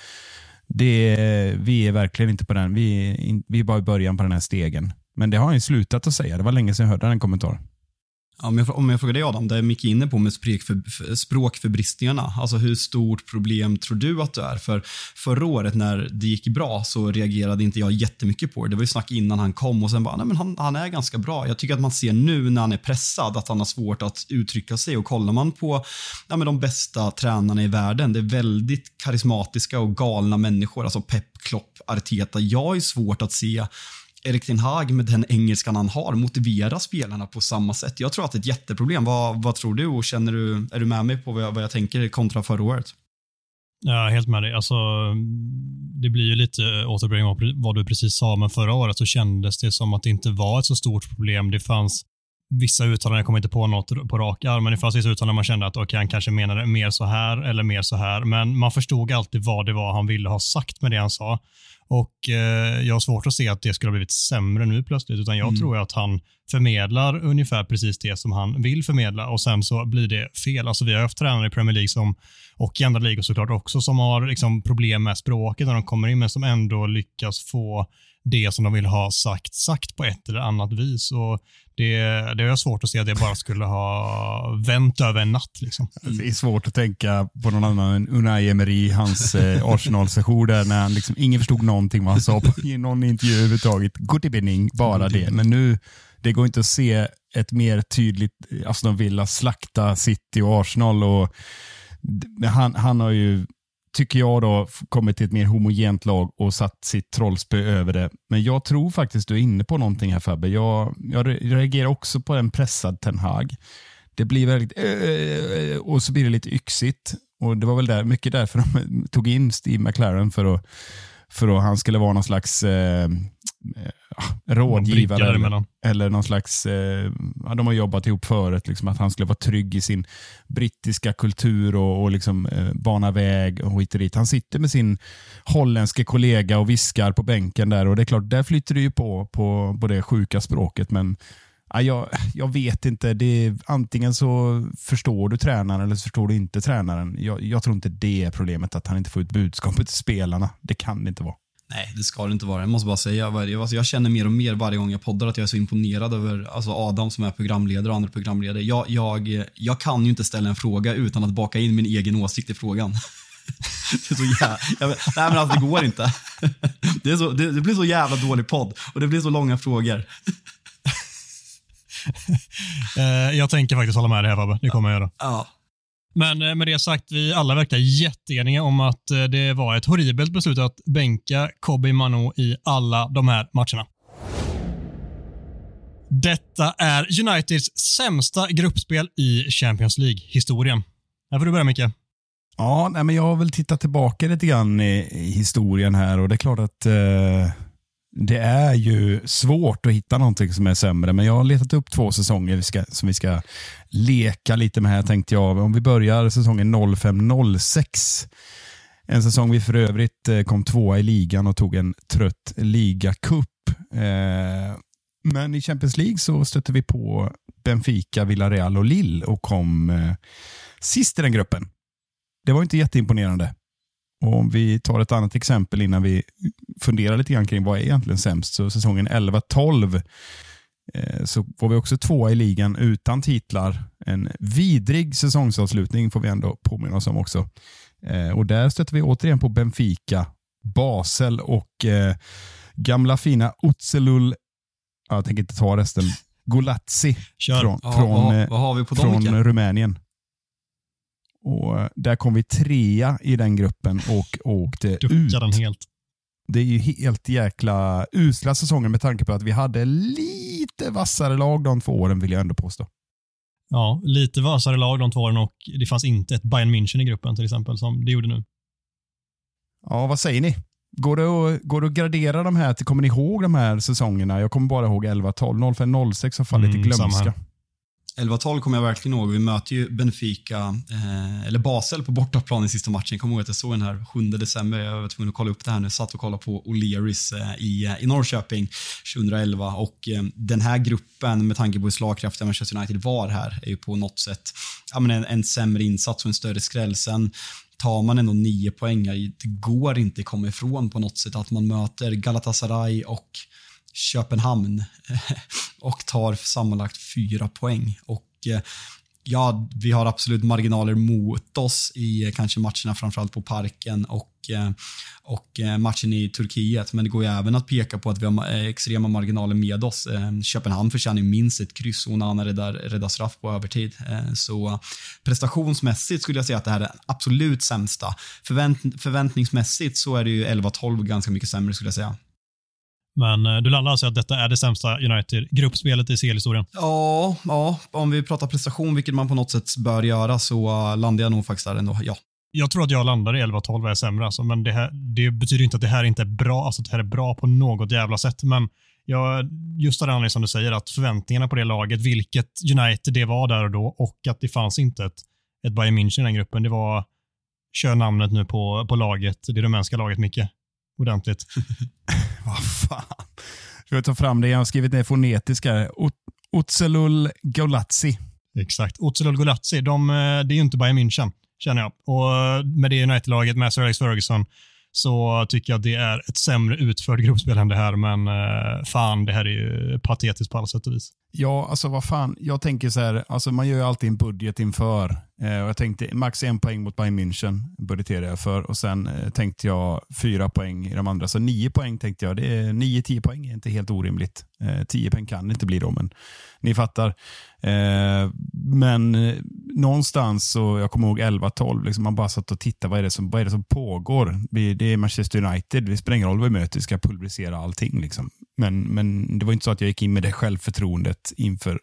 det, vi är verkligen inte på den, vi är, vi är bara i början på den här stegen. Men det har han ju slutat att säga, det var länge sedan jag hörde den kommentaren. Om jag, om jag frågar dig Adam, det är inne på med språkför, språkförbristningarna. Alltså hur stort problem tror du att det är? För förra året när det gick bra så reagerade inte jag jättemycket på det. Det var ju snack innan han kom och sen bara, nej men han, han är ganska bra. Jag tycker att man ser nu när han är pressad att han har svårt att uttrycka sig och kollar man på ja, men de bästa tränarna i världen, det är väldigt karismatiska och galna människor. Alltså Pep, Klopp, Arteta. Jag har svårt att se Erik Ten Hag med den engelskan han har motivera spelarna på samma sätt. Jag tror att det är ett jätteproblem. Vad, vad tror du och känner du, är du med mig på vad jag, vad jag tänker kontra förra året? Ja, helt med dig. Alltså, det blir ju lite återbringning vad du precis sa, men förra året så kändes det som att det inte var ett så stort problem. Det fanns vissa uttalanden, jag kommer inte på något på rak arm, men det fanns vissa uttalanden man kände att okay, han kanske menade mer så här eller mer så här, men man förstod alltid vad det var han ville ha sagt med det han sa. Och eh, Jag har svårt att se att det skulle ha blivit sämre nu plötsligt, utan jag mm. tror att han förmedlar ungefär precis det som han vill förmedla och sen så blir det fel. Alltså Vi har haft tränare i Premier League som, och i andra ligor såklart också som har liksom problem med språket när de kommer in, men som ändå lyckas få det som de vill ha sagt, sagt på ett eller annat vis. Och det, det är svårt att se att det bara skulle ha vänt över en natt. Liksom. Det är svårt att tänka på någon annan än Unai Emery, hans eh, Arsenal-session där när han liksom, ingen förstod någonting vad han sa på, i någon intervju överhuvudtaget. Good evening, bara det. Men nu, det går inte att se ett mer tydligt Aston Villa slakta City och Arsenal. Och han, han har ju tycker jag då, kommit till ett mer homogent lag och satt sitt trollspö över det. Men jag tror faktiskt du är inne på någonting här Fabbe. Jag, jag reagerar också på en pressad Ten Hag. Det blir väldigt, äh, och så blir det lite yxigt. Och Det var väl där, mycket därför de tog in Steve McLaren för att, för att han skulle vara någon slags eh, eh, rådgivare eller, någon slags, eh, ja, de har jobbat ihop förut, liksom, att han skulle vara trygg i sin brittiska kultur och, och liksom, eh, bana väg och hit och dit. Han sitter med sin holländske kollega och viskar på bänken där och det är klart, där flyter det ju på, på, på det sjuka språket, men Ja, jag, jag vet inte. Det är, antingen så förstår du tränaren eller så förstår du inte tränaren. Jag, jag tror inte det är problemet, att han inte får ut budskapet till spelarna. Det kan det inte vara. Nej, det ska det inte vara. Jag måste bara säga, jag känner mer och mer varje gång jag poddar att jag är så imponerad över alltså Adam som är programledare och andra programledare. Jag, jag, jag kan ju inte ställa en fråga utan att baka in min egen åsikt i frågan. Det, är så jävla, nej men alltså det går inte. Det, så, det, det blir så jävla dålig podd och det blir så långa frågor. Eh, jag tänker faktiskt hålla med dig här Fabbe, det kommer jag göra. Ja. Men eh, med det sagt, vi alla verkar jätteeniga om att eh, det var ett horribelt beslut att bänka Kobi Mano i alla de här matcherna. Detta är Uniteds sämsta gruppspel i Champions League-historien. Här får du börja Micke. Ja, nej, men jag har väl tittat tillbaka lite grann i, i historien här och det är klart att eh, det är ju svårt att hitta någonting som är sämre, men jag har letat upp två säsonger vi ska, som vi ska leka lite med här tänkte jag. Om vi börjar säsongen 05-06. En säsong vi för övrigt eh, kom tvåa i ligan och tog en trött ligacup. Eh, men i Champions League så stötte vi på Benfica, Villarreal och Lille och kom eh, sist i den gruppen. Det var inte jätteimponerande. Och om vi tar ett annat exempel innan vi funderar lite grann kring vad är egentligen sämst. Så säsongen 11-12 eh, så var vi också tvåa i ligan utan titlar. En vidrig säsongsavslutning får vi ändå påminna oss om också. Eh, och Där stötte vi återigen på Benfica, Basel och eh, gamla fina Otselul, jag tänker inte ta resten, Golazzi Kör. från, Ja, från, vad, eh, dem, från Rumänien. Och Där kom vi trea i den gruppen och åkte ut. Duckar den helt. Det är ju helt jäkla usla säsonger med tanke på att vi hade lite vassare lag de två åren vill jag ändå påstå. Ja, lite vassare lag de två åren och det fanns inte ett Bayern München i gruppen till exempel som det gjorde nu. Ja, vad säger ni? Går det, att, går det att gradera de här? Kommer ni ihåg de här säsongerna? Jag kommer bara ihåg 11, 12, 05, 06 har fallit Mm, i glömska. 11-12 kommer jag verkligen ihåg. Vi möter ju Benfica, eh, eller Basel på bortaplan i sista matchen. Jag kommer ihåg att jag såg den här 7 december. Jag var tvungen att kolla upp det här nu. Satt och kollade på O'Learys eh, i, eh, i Norrköping 2011 och eh, den här gruppen med tanke på hur slagkraftiga Manchester United var här är ju på något sätt ja, men en, en sämre insats och en större skräll. Sen tar man ändå nio poäng. Det går inte att komma ifrån på något sätt att man möter Galatasaray och Köpenhamn och tar sammanlagt fyra poäng. Och eh, ja, vi har absolut marginaler mot oss i eh, kanske matcherna framförallt på Parken och, eh, och matchen i Turkiet. Men det går ju även att peka på att vi har extrema marginaler med oss. Köpenhamn förtjänar ju minst ett kryss och Onana räddar, räddar straff på övertid. Så prestationsmässigt skulle jag säga att det här är den absolut sämsta. Förvänt, förväntningsmässigt så är det ju 11-12 ganska mycket sämre skulle jag säga. Men eh, du landar alltså att detta är det sämsta United-gruppspelet i CL-historien. Ja, ja, om vi pratar prestation, vilket man på något sätt bör göra, så uh, landar jag nog faktiskt där ändå. Ja. Jag tror att jag landar i 11-12 är sämre, alltså, men det, här, det betyder inte att det här inte är bra, alltså att det här är bra på något jävla sätt. Men jag, just av den anledningen som du säger, att förväntningarna på det laget, vilket United det var där och då, och att det fanns inte ett, ett Bayern München i den gruppen, det var, kör namnet nu på, på laget, det rumänska laget, Micke. Ordentligt. Vad fan. Ska jag ta fram det? Jag har skrivit ner fonetiska. Ot- Otselul Golazzi. Exakt. Otselul Golazzi, de, eh, det är ju inte Bayern München, känner jag. Och eh, med det United-laget, med Sir Alex Ferguson, så tycker jag att det är ett sämre utfört gruppspel än det här, men eh, fan, det här är ju patetiskt på alla sätt och vis. Ja, alltså vad fan. Jag tänker så här, alltså man gör ju alltid en budget inför. Eh, och jag tänkte max en poäng mot Bayern München budgeterade jag för och sen eh, tänkte jag fyra poäng i de andra. Så nio poäng tänkte jag. Det är nio, tio poäng är inte helt orimligt. Eh, tio poäng kan det inte bli då, men ni fattar. Eh, men eh, någonstans så, jag kommer ihåg 11-12, liksom man bara satt och tittade, vad är det som, vad är det som pågår? Vi, det är Manchester United, det spelar ingen roll vad vi möter, vi ska pulverisera allting. Liksom. Men, men det var inte så att jag gick in med det självförtroendet inför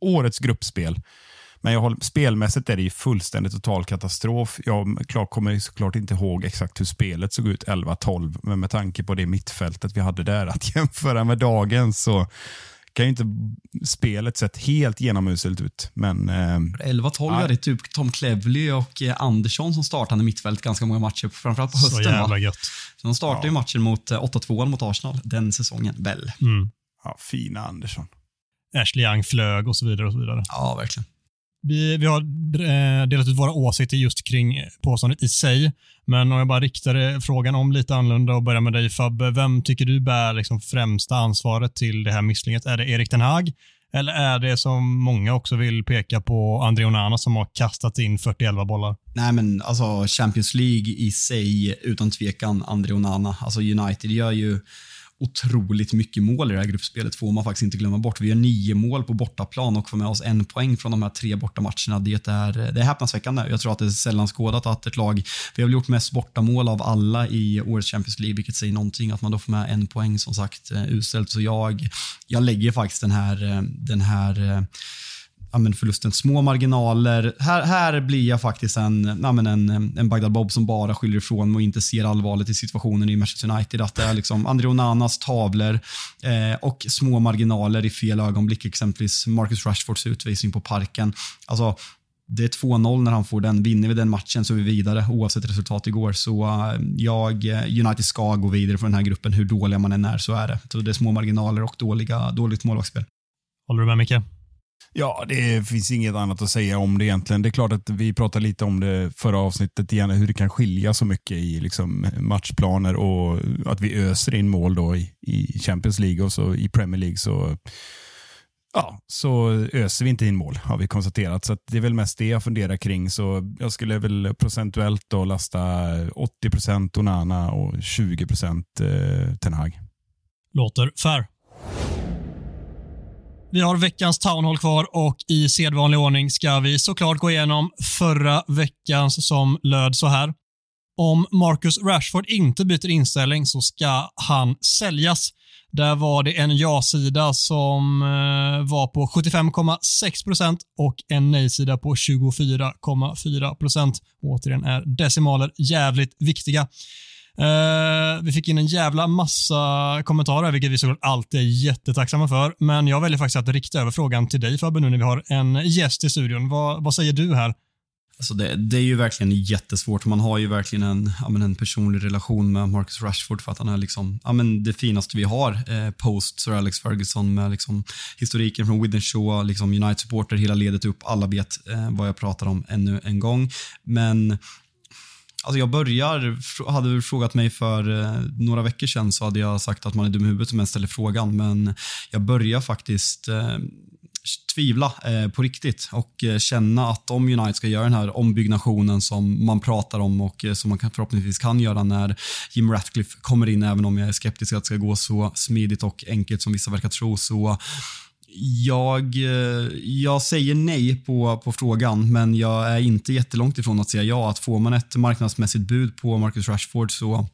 årets gruppspel. Men jag håller, spelmässigt är det ju fullständigt total katastrof. Jag klart, kommer såklart inte ihåg exakt hur spelet såg ut 11-12, men med tanke på det mittfältet vi hade där, att jämföra med dagens så kan ju inte spelet sett helt genomuselt ut. Men eh, 11-12 Ja. hade typ Tom Clevely och eh, Andersson som startade mittfält ganska många matcher, framförallt på Så hösten. jävla Va? gött. Så de startade ju matchen mot eh, 8-2 mot Arsenal den säsongen, väl? Mm. ja, fina Andersson. Ashley Young flög och så vidare. och så vidare. Ja, verkligen. Vi, vi har eh, delat ut våra åsikter just kring påståendet i sig, men om jag bara riktar eh, frågan om lite annorlunda och börjar med dig Fabbe. Vem tycker du bär liksom främsta ansvaret till det här misslyckandet? Är det Erik Den Hag eller är det som många också vill peka på André Onana som har kastat in 41 bollar? Nej, men alltså Champions League i sig, utan tvekan, André Onana. Alltså United gör ju otroligt mycket mål i det här gruppspelet, får man faktiskt inte glömma bort. Vi gör nio mål på bortaplan och får med oss en poäng från de här tre bortamatcherna. Det är, det är häpnadsväckande. Jag tror att det är sällan skådat att ett lag, vi har väl gjort mest bortamål av alla i årets Champions League, vilket säger någonting. Att man då får med en poäng, som sagt, eh, uselt. Så jag, jag lägger faktiskt den här, eh, den här eh, ja, men förlusten. Små marginaler. Här, här blir jag faktiskt en, ja, men en, en Bagdad Bob som bara skyller ifrån mig och inte ser allvaret i situationen i Manchester United. Att det är liksom André Onanas tavlor eh, och små marginaler i fel ögonblick. Exempelvis Marcus Rashfords utvisning på parken. Alltså, det är 2-0 när han får den. Vinner vi den matchen så är vi vidare oavsett resultat igår. Så eh, jag, eh, United ska gå vidare från den här gruppen hur dåliga man än är, så är det. Så det är små marginaler och dåliga, dåligt målvaktsspel. Håller du med Micke? Ja, det finns inget annat att säga om det egentligen. Det är klart att vi pratade lite om det förra avsnittet igen, hur det kan skilja så mycket i liksom matchplaner och att vi öser in mål då i, i Champions League och så i Premier League så Ja, så öser vi inte in mål har vi konstaterat. Så det är väl mest det jag funderar kring. Så jag skulle väl procentuellt då lasta 80 procent Onana och 20 eh, Ten Hag. Låter fair. Vi har veckans townhall kvar och i sedvanlig ordning ska vi såklart gå igenom förra veckans som löd så här. Om Marcus Rashford inte byter inställning så ska han säljas. Där var det en ja-sida som eh, var på 75,6% och en nej-sida på 24,4% Återigen är decimaler jävligt viktiga. Uh, vi fick in en jävla massa kommentarer, vilket vi såklart alltid är jättetacksamma för. Men jag väljer faktiskt att rikta över frågan till dig Fabbe, nu när vi har en gäst i studion. Vad, vad säger du här? Alltså det, det, är ju verkligen jättesvårt. Man har ju verkligen en, ja en personlig relation med Marcus Rashford för att han är liksom, ja det finaste vi har eh, post Sir Alex Ferguson med liksom historiken från Widenshaw, Shaw, liksom United-supporter, hela ledet upp. Alla vet eh, vad jag pratar om ännu en gång. Men Alltså jag börjar, hade du frågat mig för eh, några veckor sedan så hade jag sagt att man är dum i huvudet om jag ställer frågan, men jag börjar faktiskt eh, tvivla eh, på riktigt och eh, känna att om United ska göra den här ombyggnationen som man pratar om och eh, som man kan, förhoppningsvis kan göra när Jim Ratcliffe kommer in, även om jag är skeptisk att det ska gå så smidigt och enkelt som vissa verkar tro, så jag, eh, jag säger nej på, på frågan, men jag är inte jättelångt ifrån att säga ja. Att får man ett marknadsmässigt bud på Marcus Rashford så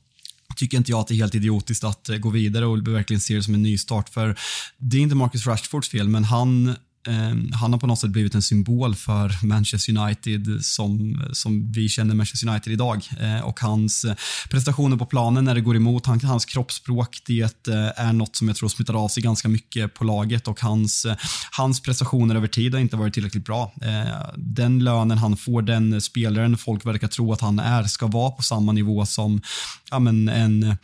tycker inte jag att det är helt idiotiskt att eh, gå vidare och verkligen se det som en nystart. För det är inte Marcus Rashfords fel, men han Ehm, han har på något sätt blivit en symbol för Manchester United som, som vi känner Manchester United idag. Ehm, och hans eh, prestationer på planen när det går emot, hans kroppsspråk, det eh, är något som jag tror smittar av sig ganska mycket på laget och hans, eh, hans prestationer över tid har inte varit tillräckligt bra. Ehm, den lönen han får, den spelaren folk verkar tro att han är, ska vara på samma nivå som ja, men en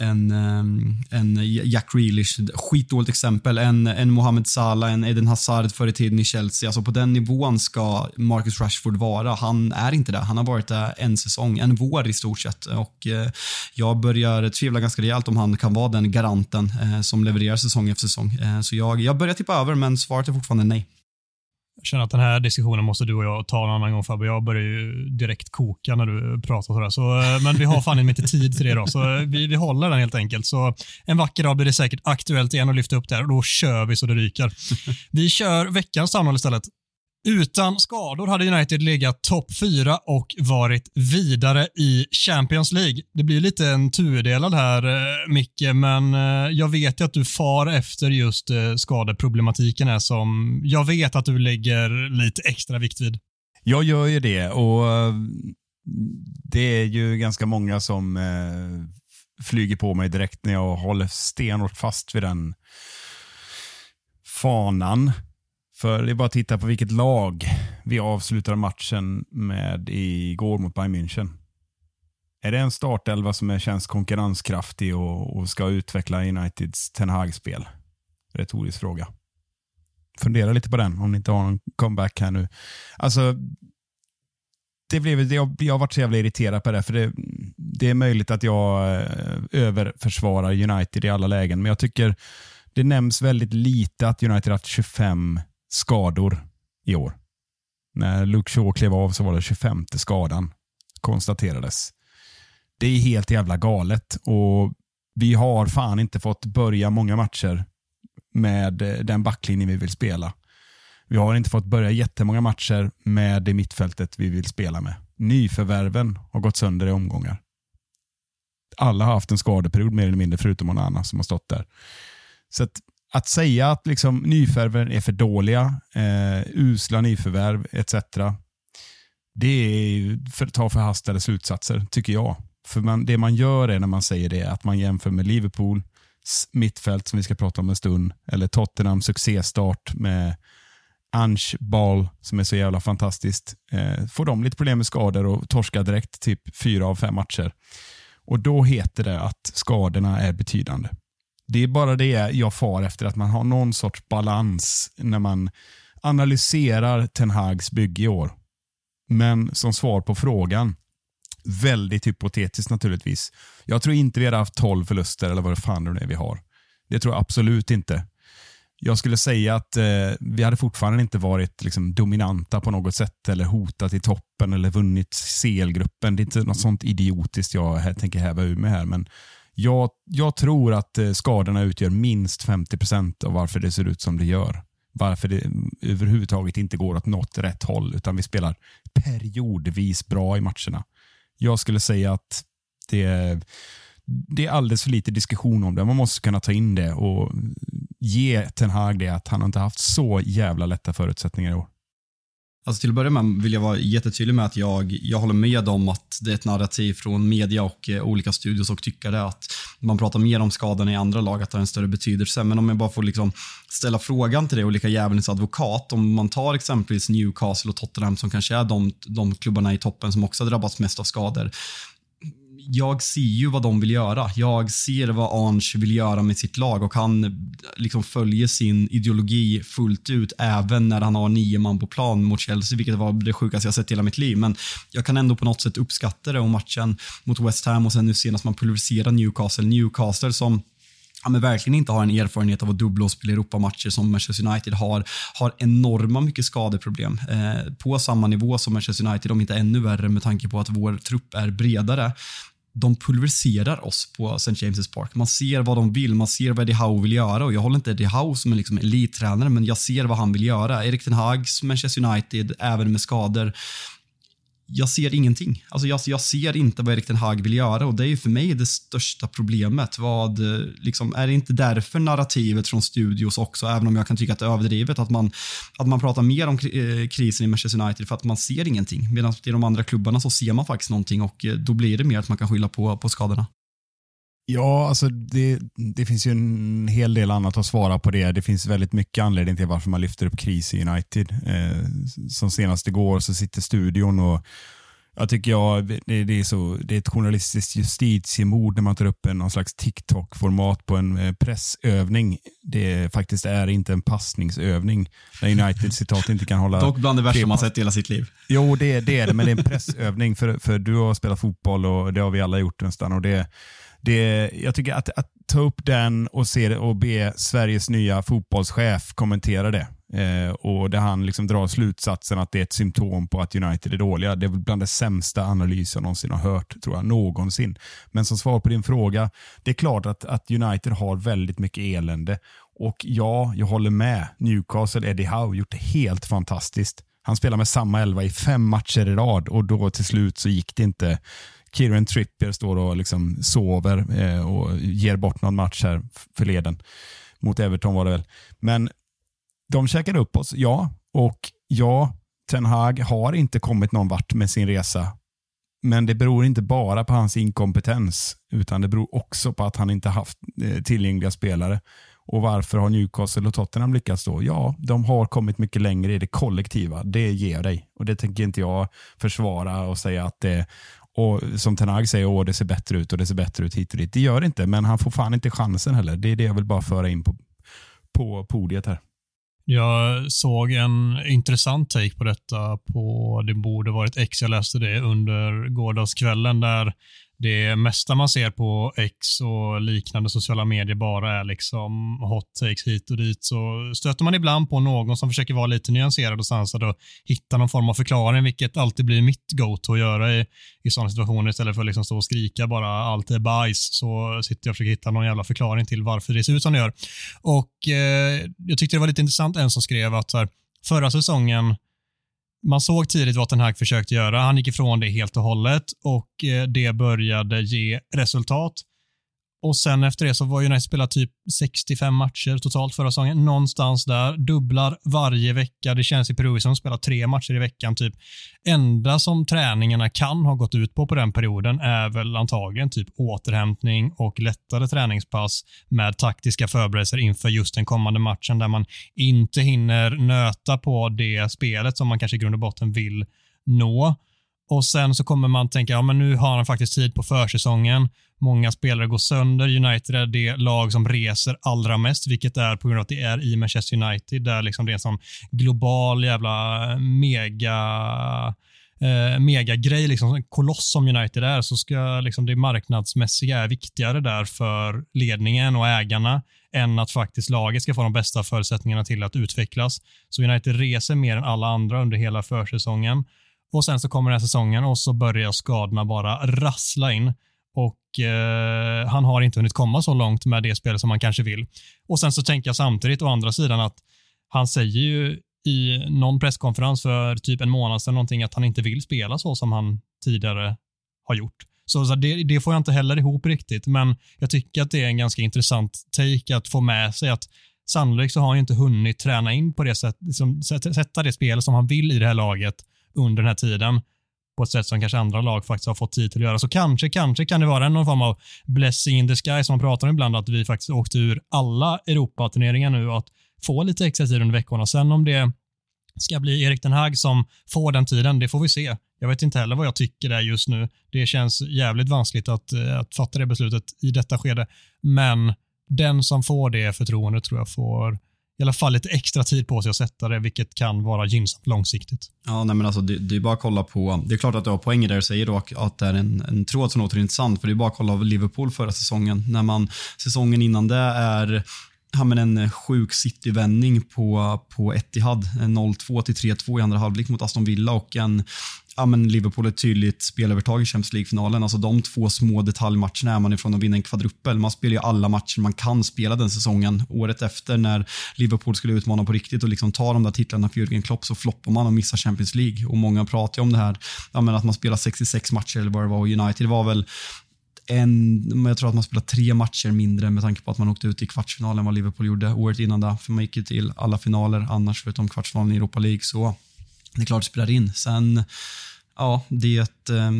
en, ehm, en Jack Grealish, skitdåligt exempel, en, en Mohamed Salah, en Eden Hazard förr i tiden i Chelsea. Alltså på den nivån ska Marcus Rashford vara. Han är inte det. Han har varit där en säsong, en vår i stort sett. Och eh, jag börjar tvivla ganska rejält om han kan vara den garanten eh, som levererar säsong efter säsong. Eh, så jag, jag börjar tippa över, men svaret är fortfarande nej. Jag känner att den här diskussionen måste du och jag ta en annan gång Fabbe. Jag börjar ju direkt koka när du pratar sådär. Så, eh, men vi har fan inte tid till det idag, så eh, vi, vi håller den helt enkelt. Så en vacker dag blir det säkert aktuellt igen att lyfta upp det här och då kör vi så det ryker. Vi kör veckans samtal istället. Utan skador hade United legat topp fyra och varit vidare i Champions League. Det blir lite en tudelad här, eh, Micke, men eh, jag vet ju att du far efter just eh, skadeproblematiken här som jag vet att du lägger lite extra vikt vid. Jag gör ju det och det är ju ganska många som flyger på mig direkt när jag håller stenhårt fast vid den fanan. För det är bara att titta på vilket lag vi avslutar matchen med igår mot Bayern München. Är det en startelva som känns konkurrenskraftig och, och ska utveckla Uniteds Ten Hag-spel? Retorisk fråga. Fundera lite på den om ni inte har någon comeback här nu. Alltså, det blev, jag, jag har varit så jävla irriterad på det, för det, det är möjligt att jag eh, överförsvarar United i alla lägen, men jag tycker det nämns väldigt lite att United haft 25 skador i år. När Luke Shaw klev av så var det 25 skadan konstaterades. Det är helt jävla galet och vi har fan inte fått börja många matcher med eh, den backlinjen vi vill spela. Vi har inte fått börja jättemånga matcher med det mittfältet vi vill spela med. Nyförvärven har gått sönder i omgångar. Alla har haft en skadeperiod mer eller mindre, förutom någon annan som har stått där. Så att att säga att liksom nyförvärven är för dåliga, eh, usla nyförvärv etc. Det är för att ta förhastade slutsatser, tycker jag. För man, det man gör är när man säger det, att man jämför med Liverpool, mittfält som vi ska prata om en stund, eller Tottenham succéstart med Ange Ball som är så jävla fantastiskt. Eh, får de lite problem med skador och torskar direkt typ fyra av fem matcher. Och Då heter det att skadorna är betydande. Det är bara det jag far efter, att man har någon sorts balans när man analyserar Ten Hags bygge i år. Men som svar på frågan, väldigt hypotetiskt naturligtvis. Jag tror inte vi hade haft 12 förluster eller vad det fan det är vi har. Det tror jag absolut inte. Jag skulle säga att eh, vi hade fortfarande inte varit liksom, dominanta på något sätt eller hotat i toppen eller vunnit CL-gruppen. Det är inte något sånt idiotiskt jag här, tänker häva ur mig här, men jag, jag tror att eh, skadorna utgör minst 50% av varför det ser ut som det gör. Varför det eh, överhuvudtaget inte går åt något rätt håll, utan vi spelar periodvis bra i matcherna. Jag skulle säga att det det är alldeles för lite diskussion om det. Man måste kunna ta in det och ge Ten Hag det att han inte haft så jävla lätta förutsättningar i år. Alltså till att börja med vill jag vara jättetydlig med att jag, jag håller med om att det är ett narrativ från media och eh, olika studios och tyckare att man pratar mer om skadorna i andra lag, att det har en större betydelse. Men om jag bara får liksom ställa frågan till dig och lika djävulens advokat. Om man tar exempelvis Newcastle och Tottenham som kanske är de, de klubbarna i toppen som också har drabbats mest av skador jag ser ju vad de vill göra. Jag ser vad Ange vill göra med sitt lag och han liksom följer sin ideologi fullt ut även när han har nio man på plan mot Chelsea, vilket var det sjukaste jag sett i hela mitt liv. Men jag kan ändå på något sätt uppskatta det och matchen mot West Ham och sen nu senast man pulveriserar Newcastle. Newcastle som ja, men verkligen inte har en erfarenhet av att dubbla och spela Europamatcher som Manchester United har, har enorma mycket skadeproblem. Eh, på samma nivå som Manchester United, om inte ännu värre med tanke på att vår trupp är bredare de pulveriserar oss på St. James' Park. Man ser vad de vill, man ser vad Eddie Howe vill göra och jag håller inte Eddie Howe som en liksom elittränare men jag ser vad han vill göra. Erik Ten Hags Manchester United, även med skador, jag ser ingenting. Alltså jag, jag, ser inte vad Erik den Hag vill göra och det är ju för mig det största problemet. Vad, eh, liksom, är det inte därför narrativet från studios också, även om jag kan tycka att det är överdrivet, att man, att man pratar mer om eh, krisen i Manchester United för att man ser ingenting. Medan i de andra klubbarna så ser man faktiskt någonting och eh, då blir det mer att man kan skylla på, på skadorna. Ja, alltså det, det finns ju en hel del annat att svara på det. Det finns väldigt mycket anledning till varför man lyfter upp kris i United. Eh, som senast igår så sitter studion och jag tycker jag, det, det, är så, det är ett journalistiskt justitiemord när man tar upp en, någon slags TikTok-format på en eh, pressövning. Det faktiskt är inte en passningsövning. När United citat inte kan hålla... Dock bland det värsta man sett i hela sitt liv. Jo, det, det är det, men det är en pressövning. För, för du har spelat fotboll och det har vi alla gjort nästan. Och det, det, jag tycker att, att ta upp den och, se det och be Sveriges nya fotbollschef kommentera det. Eh, och där han liksom drar slutsatsen att det är ett symptom på att United är dåliga. Det är bland det sämsta analys jag någonsin har hört, tror jag, någonsin. Men som svar på din fråga, det är klart att, att United har väldigt mycket elände. Och ja, jag håller med. Newcastle, Eddie Howe, gjort det helt fantastiskt. Han spelar med samma elva i fem matcher i rad och då till slut så gick det inte. Kieran Trippier står och liksom sover eh, och ger bort någon match här förleden. Mot Everton var det väl. Men de käkade upp oss, ja. Och ja, Ten Hag har inte kommit någon vart med sin resa. Men det beror inte bara på hans inkompetens, utan det beror också på att han inte haft eh, tillgängliga spelare. Och Varför har Newcastle och Tottenham lyckats då? Ja, de har kommit mycket längre i det kollektiva. Det ger dig. Och Det tänker inte jag försvara och säga att det och som Tenag säger, Åh, det ser bättre ut och det ser bättre ut hit och dit. Det gör det inte, men han får fan inte chansen heller. Det är det jag vill bara föra in på, på podiet här. Jag såg en intressant take på detta på, det borde varit X, jag läste det under gårdagskvällen där det mesta man ser på X och liknande sociala medier bara är liksom hot takes hit och dit så stöter man ibland på någon som försöker vara lite nyanserad och sansad och hitta någon form av förklaring, vilket alltid blir mitt go-to att göra i, i sådana situationer istället för att liksom stå och skrika bara allt är bajs så sitter jag och försöker hitta någon jävla förklaring till varför det ser ut som det gör. Och eh, jag tyckte det var lite intressant en som skrev att så här, förra säsongen man såg tidigt vad den här försökte göra. Han gick ifrån det helt och hållet och eh, det började ge resultat. Och sen efter det så var United spelat typ 65 matcher totalt förra säsongen. Någonstans där. Dubblar varje vecka. Det känns i perioder som spelar tre matcher i veckan. typ. Enda som träningarna kan ha gått ut på på den perioden är väl antagligen typ återhämtning och lättare träningspass med taktiska förberedelser inför just den kommande matchen där man inte hinner nöta på det spelet som man kanske i grund och botten vill nå. Och sen så kommer man tänka, ja men nu har han faktiskt tid på försäsongen. Många spelare går sönder. United är det lag som reser allra mest, vilket är på grund av att det är i Manchester United, där liksom det är en sån global jävla mega eh, megagrej, liksom, en koloss som United är, så ska liksom det marknadsmässiga är viktigare där för ledningen och ägarna än att faktiskt laget ska få de bästa förutsättningarna till att utvecklas. Så United reser mer än alla andra under hela försäsongen. Och sen så kommer den här säsongen och så börjar skadorna bara rassla in. Och eh, han har inte hunnit komma så långt med det spel som han kanske vill. Och sen så tänker jag samtidigt å andra sidan att han säger ju i någon presskonferens för typ en månad sedan någonting att han inte vill spela så som han tidigare har gjort. Så, så det, det, får jag inte heller ihop riktigt, men jag tycker att det är en ganska intressant take att få med sig att sannolikt så har han ju inte hunnit träna in på det sättet, liksom, sätta det spel som han vill i det här laget under den här tiden på ett sätt som kanske andra lag faktiskt har fått tid till att göra. Så kanske, kanske kan det vara någon form av blessing in the sky som man pratar om ibland, att vi faktiskt åkte ur alla Europaturneringar nu och att få lite extra tid under veckorna. Sen om det ska bli Erik den Hag som får den tiden, det får vi se. Jag vet inte heller vad jag tycker där just nu. Det känns jävligt vanskligt att, eh, att fatta det beslutet i detta skede. Men den som får det förtroendet tror jag får i alla fall lite extra tid på sig att sätta det, vilket kan vara gynnsamt långsiktigt. Ja, nej men alltså, det, det är bara att kolla på, det är klart att du har poänger där du säger då att det är en, en tråd som låter intressant, för det är bara att kolla på Liverpool förra säsongen, när man säsongen innan det är ja, men en eh, sjuk City-vändning på, på Etihad. 0-2 till 3-2 i andra halvlek mot Aston Villa och en ja, men Liverpool ett tydligt spelövertag i Champions League-finalen. Alltså de två små detaljmatcherna är man ifrån att vinna en kvadruppel. Man spelar ju alla matcher man kan spela den säsongen. Året efter när Liverpool skulle utmana på riktigt och liksom ta de där titlarna för Jürgen Klopp så floppar man och missar Champions League. Och Många pratar ju om det här, ja, men att man spelar 66 matcher eller vad det var och United var väl en, jag tror att man spelade tre matcher mindre med tanke på att man åkte ut i kvartsfinalen vad Liverpool gjorde året innan där. För man gick ju till alla finaler annars förutom kvartsfinalen i Europa League. Så det är klart det spelar in. Sen, ja, det, det eh,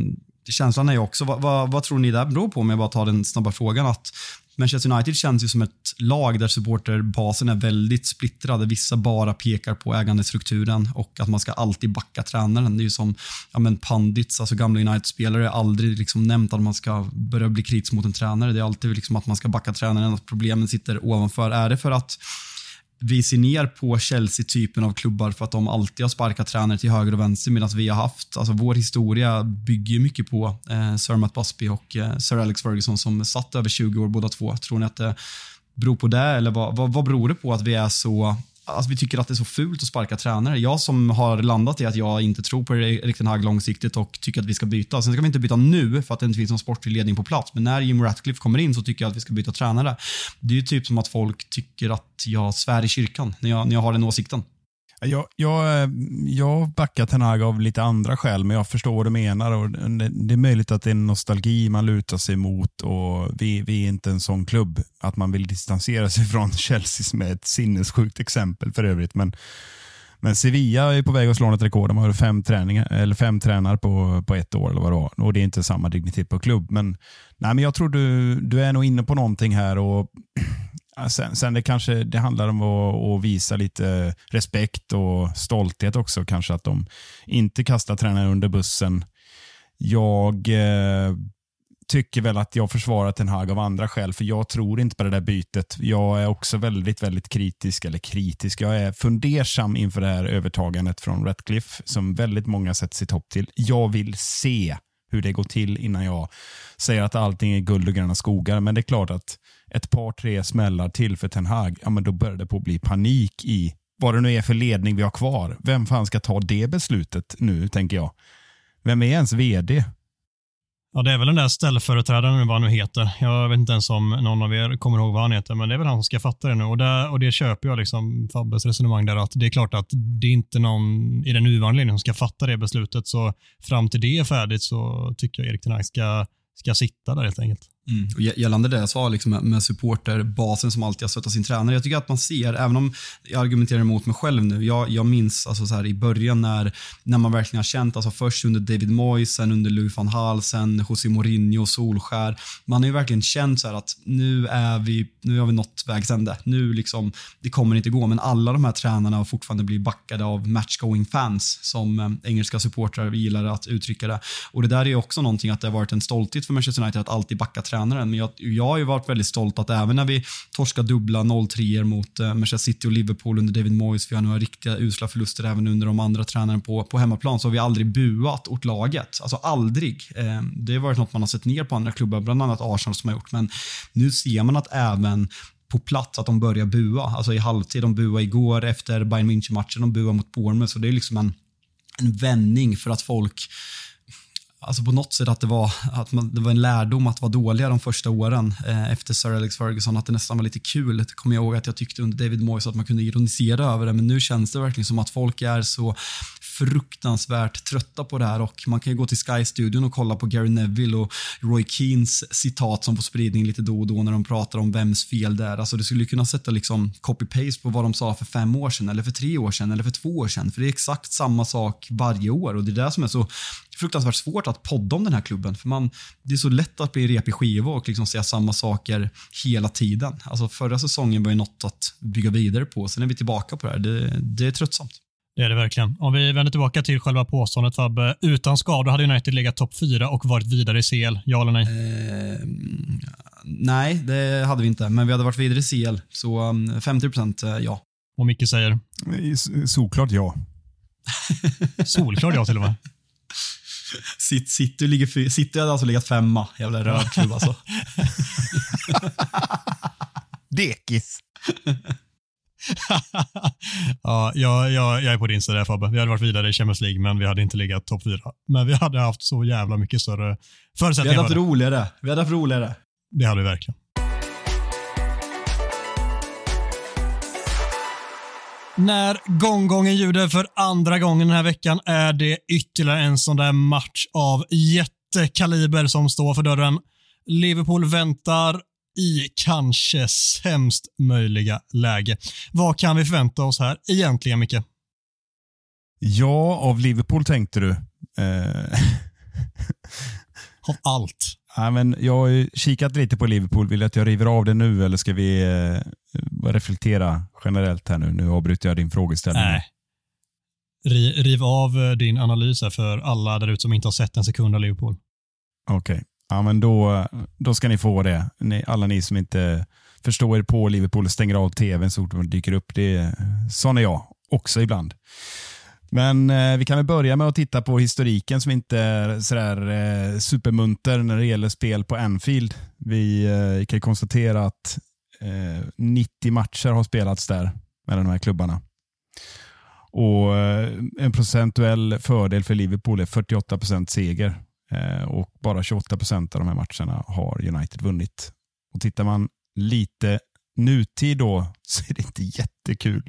känslan är ju också, vad, vad, vad, tror ni det beror på om jag bara tar den snabba frågan? att Manchester United känns ju som ett lag där supporterbasen är väldigt splittrad. Vissa bara pekar på ägandestrukturen och att man ska alltid backa tränaren. Det är ju som ja, men pandits, alltså gamla United-spelare, har aldrig liksom nämnt att man ska börja bli kritisk mot en tränare. Det är alltid liksom att man ska backa tränaren, att problemen sitter ovanför. Är det för att vi ser ner på Chelsea-typen av klubbar för att de alltid har sparkat tränare till höger och vänster medan vi har haft, alltså vår historia bygger mycket på eh, Sir Matt Busby och eh, Sir Alex Ferguson som satt över 20 år båda två. Tror ni att det beror på det eller vad, vad, vad beror det på att vi är så Alltså, vi tycker att det är så fult att sparka tränare. Jag som har landat i att jag inte tror på Erik Ten Hag långsiktigt och tycker att vi ska byta. Sen ska vi inte byta nu för att det inte finns någon sportlig ledning på plats. Men när Jim Ratcliffe kommer in så tycker jag att vi ska byta tränare. Det är ju typ som att folk tycker att jag svär i kyrkan när jag, när jag har den åsikten. Jag, jag, eh, jag backar Ten av lite andra skäl, men jag förstår vad du menar. Och det, det, är möjligt att det är nostalgi man lutar sig mot och vi, vi är inte en sån klubb att man vill distansera sig från Chelsea som är ett sinnessjukt exempel för övrigt. Men, men Sevilla är på väg att slå ett rekord. De har fem, träningar, eller fem tränare på, på ett år eller vad det var. Och det är inte samma dignitet på klubb. Men, nej, men jag tror du, du är nog inne på någonting här. och Sen, sen det kanske det handlar om att, att, visa lite respekt och stolthet också. Kanske att de inte kastar tränaren under bussen. Jag eh, tycker väl att jag försvarar Ten Hag av andra skäl, för jag tror inte på det där bytet. Jag är också väldigt, väldigt kritisk, eller kritisk, jag är fundersam inför det här övertagandet från Ratcliffe, som väldigt många sätter sitt hopp till. Jag vill se hur det går till innan jag säger att allting är guld och gröna skogar, men det är klart att ett par, tre smällar till för Ten Hag, ja, men då börjar det på att bli panik i vad det nu är för ledning vi har kvar. Vem fan ska ta det beslutet nu, tänker jag. Vem är ens vd? Ja, det är väl den där ställföreträdaren, vad han nu heter. Jag vet inte ens om någon av er kommer ihåg vad han heter, men det är väl han som ska fatta det nu. Och, där, och det köper jag, liksom Fabbes resonemang där, att det är klart att det är inte någon i den nuvarande ledningen som ska fatta det beslutet. Så fram till det är färdigt så tycker jag Erik Ten ska, ska sitta där helt enkelt. Mm. Gällande det jag sa liksom med, supporterbasen som alltid har stöttat sin tränare. Jag tycker att man ser, även om jag argumenterar emot mig själv nu. Jag, jag minns alltså så här, i början när, när man verkligen har känt, alltså först under David Moyes, sen under Louis van Gaal, sen José Mourinho, Solskär. Man har ju verkligen känt så att nu är vi, nu har vi nått vägs ände. Nu liksom, det kommer inte gå. Men alla de här tränarna har fortfarande blivit backade av matchgoing fans, som eh, engelska supportrar gillar att uttrycka det. Och det där är också någonting att det har varit en stolthet för Manchester United att alltid backa tränare tränaren. Men jag, jag har ju varit väldigt stolt att även när vi torskar dubbla 0-3 mot eh, Manchester City och Liverpool under David Moyes, vi har några riktiga usla förluster även under de andra tränarna på, på hemmaplan, så har vi aldrig buat åt laget. Alltså aldrig. Eh, det har varit något man har sett ner på andra klubbar, bland annat Arsenal som har gjort. Men nu ser man att även på plats att de börjar bua. Alltså i halvtid, de buade igår efter Bayern München-matchen, de buade mot Bournemouth. Så det är liksom en, en vändning för att folk alltså på något sätt att det var, att man, det var en lärdom att vara dåliga de första åren eh, efter Sir Alex Ferguson, att det nästan var lite kul. Det kommer jag ihåg att jag tyckte under David Moyes att man kunde ironisera över det, men nu känns det verkligen som att folk är så fruktansvärt trötta på det här och man kan ju gå till Sky-studion och kolla på Gary Neville och Roy Keens citat som får spridning lite då och då när de pratar om vems fel det är. Alltså det skulle kunna sätta liksom copy-paste på vad de sa för fem år sedan eller för tre år sedan eller för två år sedan. För det är exakt samma sak varje år och det är det som är så fruktansvärt svårt att podda om den här klubben. För man, Det är så lätt att bli repig skiva och liksom säga samma saker hela tiden. Alltså förra säsongen var ju något att bygga vidare på. Sen är vi tillbaka på det här. Det, det är tröttsamt. Det är det verkligen. Om vi vänder tillbaka till själva påståendet Fabbe. Utan skador hade United legat topp fyra och varit vidare i CL. Ja eller nej? Eh, nej, det hade vi inte. Men vi hade varit vidare i CL. Så 50 um, procent eh, ja. Och Micke säger? Solklart ja. Solklart ja till och med. City, ligger, City hade alltså legat femma. Jävla rödklubb alltså. Dekis. ja, jag, jag, jag är på din sida Fabbe. Vi hade varit vidare i Champions League, men vi hade inte legat topp fyra. Men vi hade haft så jävla mycket större förutsättningar. Vi hade haft roligare. Vi hade haft roligare. Det hade vi verkligen. När gonggongen ljuder för andra gången den här veckan är det ytterligare en sån där match av jättekaliber som står för dörren. Liverpool väntar i kanske sämst möjliga läge. Vad kan vi förvänta oss här egentligen, Micke? Ja, av Liverpool tänkte du. Eh... av allt. Ja, men jag har kikat lite på Liverpool. Vill du att jag river av det nu eller ska vi eh, reflektera generellt här nu? Nu avbryter jag din frågeställning. Nej. Riv av eh, din analys här för alla där ute som inte har sett en sekund av Liverpool. Okej. Okay. Ja, men då, då ska ni få det. Ni, alla ni som inte förstår er på Liverpool och stänger av tvn så fort de dyker upp. Det, sån är jag också ibland. Men eh, vi kan väl börja med att titta på historiken som inte är sådär eh, supermunter när det gäller spel på Anfield. Vi eh, kan konstatera att eh, 90 matcher har spelats där mellan de här klubbarna. Och eh, En procentuell fördel för Liverpool är 48 procent seger. Eh, och bara 28 procent av de här matcherna har United vunnit. Och Tittar man lite nutid då så är det inte jättekul.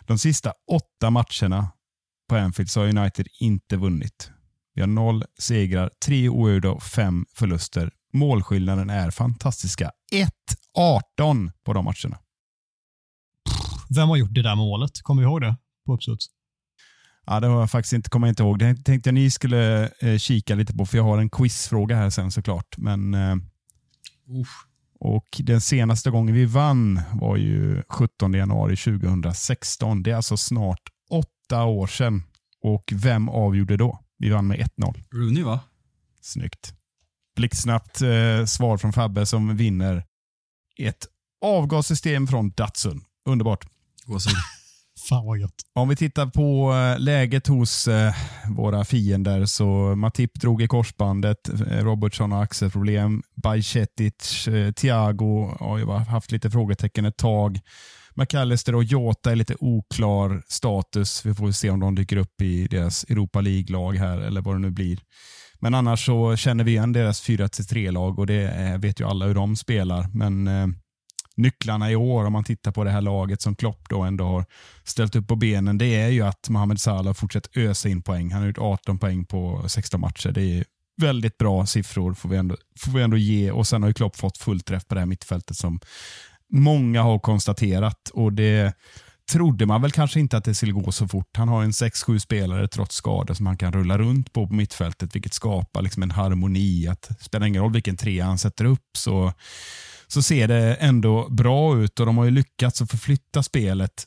De sista åtta matcherna på Anfield så har United inte vunnit. Vi har noll segrar, tre oavgjorda och fem förluster. Målskillnaden är fantastiska. 1-18 på de matcherna. Vem har gjort det där målet? Kommer du ihåg det på uppstuds? Ja, det har jag faktiskt inte, kommer inte ihåg. Det tänkte jag ni skulle eh, kika lite på, för jag har en quizfråga här sen såklart. Men, eh, och Den senaste gången vi vann var ju 17 januari 2016. Det är alltså snart åtta år sedan. Och vem avgjorde då? Vi vann med 1-0. Rooney va? Snyggt. Blixtsnabbt eh, svar från Fabbe som vinner ett avgassystem från Datsun. Underbart. Gåshud. Fan vad gött. Om vi tittar på eh, läget hos eh, våra fiender så Matip drog i korsbandet, eh, Robertson har axelproblem, Bajcetic, Thiago har ju haft lite frågetecken ett tag. McAllister och Jota är lite oklar status. Vi får se om de dyker upp i deras Europa League-lag här eller vad det nu blir. Men annars så känner vi igen deras 4-3-lag och det vet ju alla hur de spelar. Men eh, nycklarna i år, om man tittar på det här laget som Klopp då ändå har ställt upp på benen, det är ju att Mohamed Salah fortsätter ösa in poäng. Han har gjort 18 poäng på 16 matcher. Det är väldigt bra siffror får vi, ändå, får vi ändå ge. Och Sen har ju Klopp fått fullträff på det här mittfältet som många har konstaterat. Och Det trodde man väl kanske inte att det skulle gå så fort. Han har en 6-7 spelare trots skador som han kan rulla runt på på mittfältet, vilket skapar liksom en harmoni. Att det spelar ingen roll vilken trea han sätter upp så, så ser det ändå bra ut och de har ju lyckats att förflytta spelet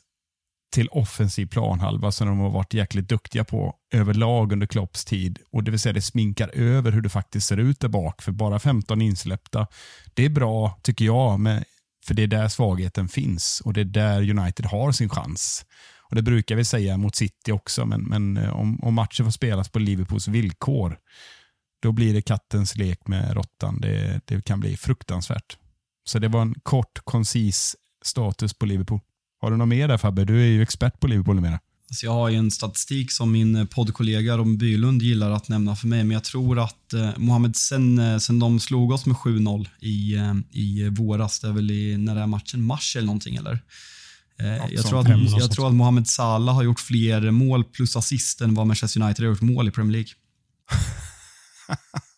till offensiv planhalva som de har varit jäkligt duktiga på överlag under Klopps tid. Och Det vill säga det sminkar över hur det faktiskt ser ut där bak. För bara 15 insläppta, det är bra tycker jag. Med, för det är där svagheten finns och det är där United har sin chans. Och Det brukar vi säga mot City också, men, men eh, om, om matchen får spelas på Liverpools villkor, då blir det kattens lek med råttan. Det, det kan bli fruktansvärt. Så det var en kort, koncis status på Liverpool. Har du något mer där Fabbe? Du är ju expert på Liverpool numera. Alltså jag har ju en statistik som min poddkollega Robin Bylund gillar att nämna för mig, men jag tror att eh, Mohamed, sen, eh, sen de slog oss med 7-0 i, eh, i våras, det är väl i, när det är matchen, mars eller någonting eller? Eh, jag, tror att, jag tror att Mohamed Salah har gjort fler mål plus assist än vad Manchester United har gjort mål i Premier League.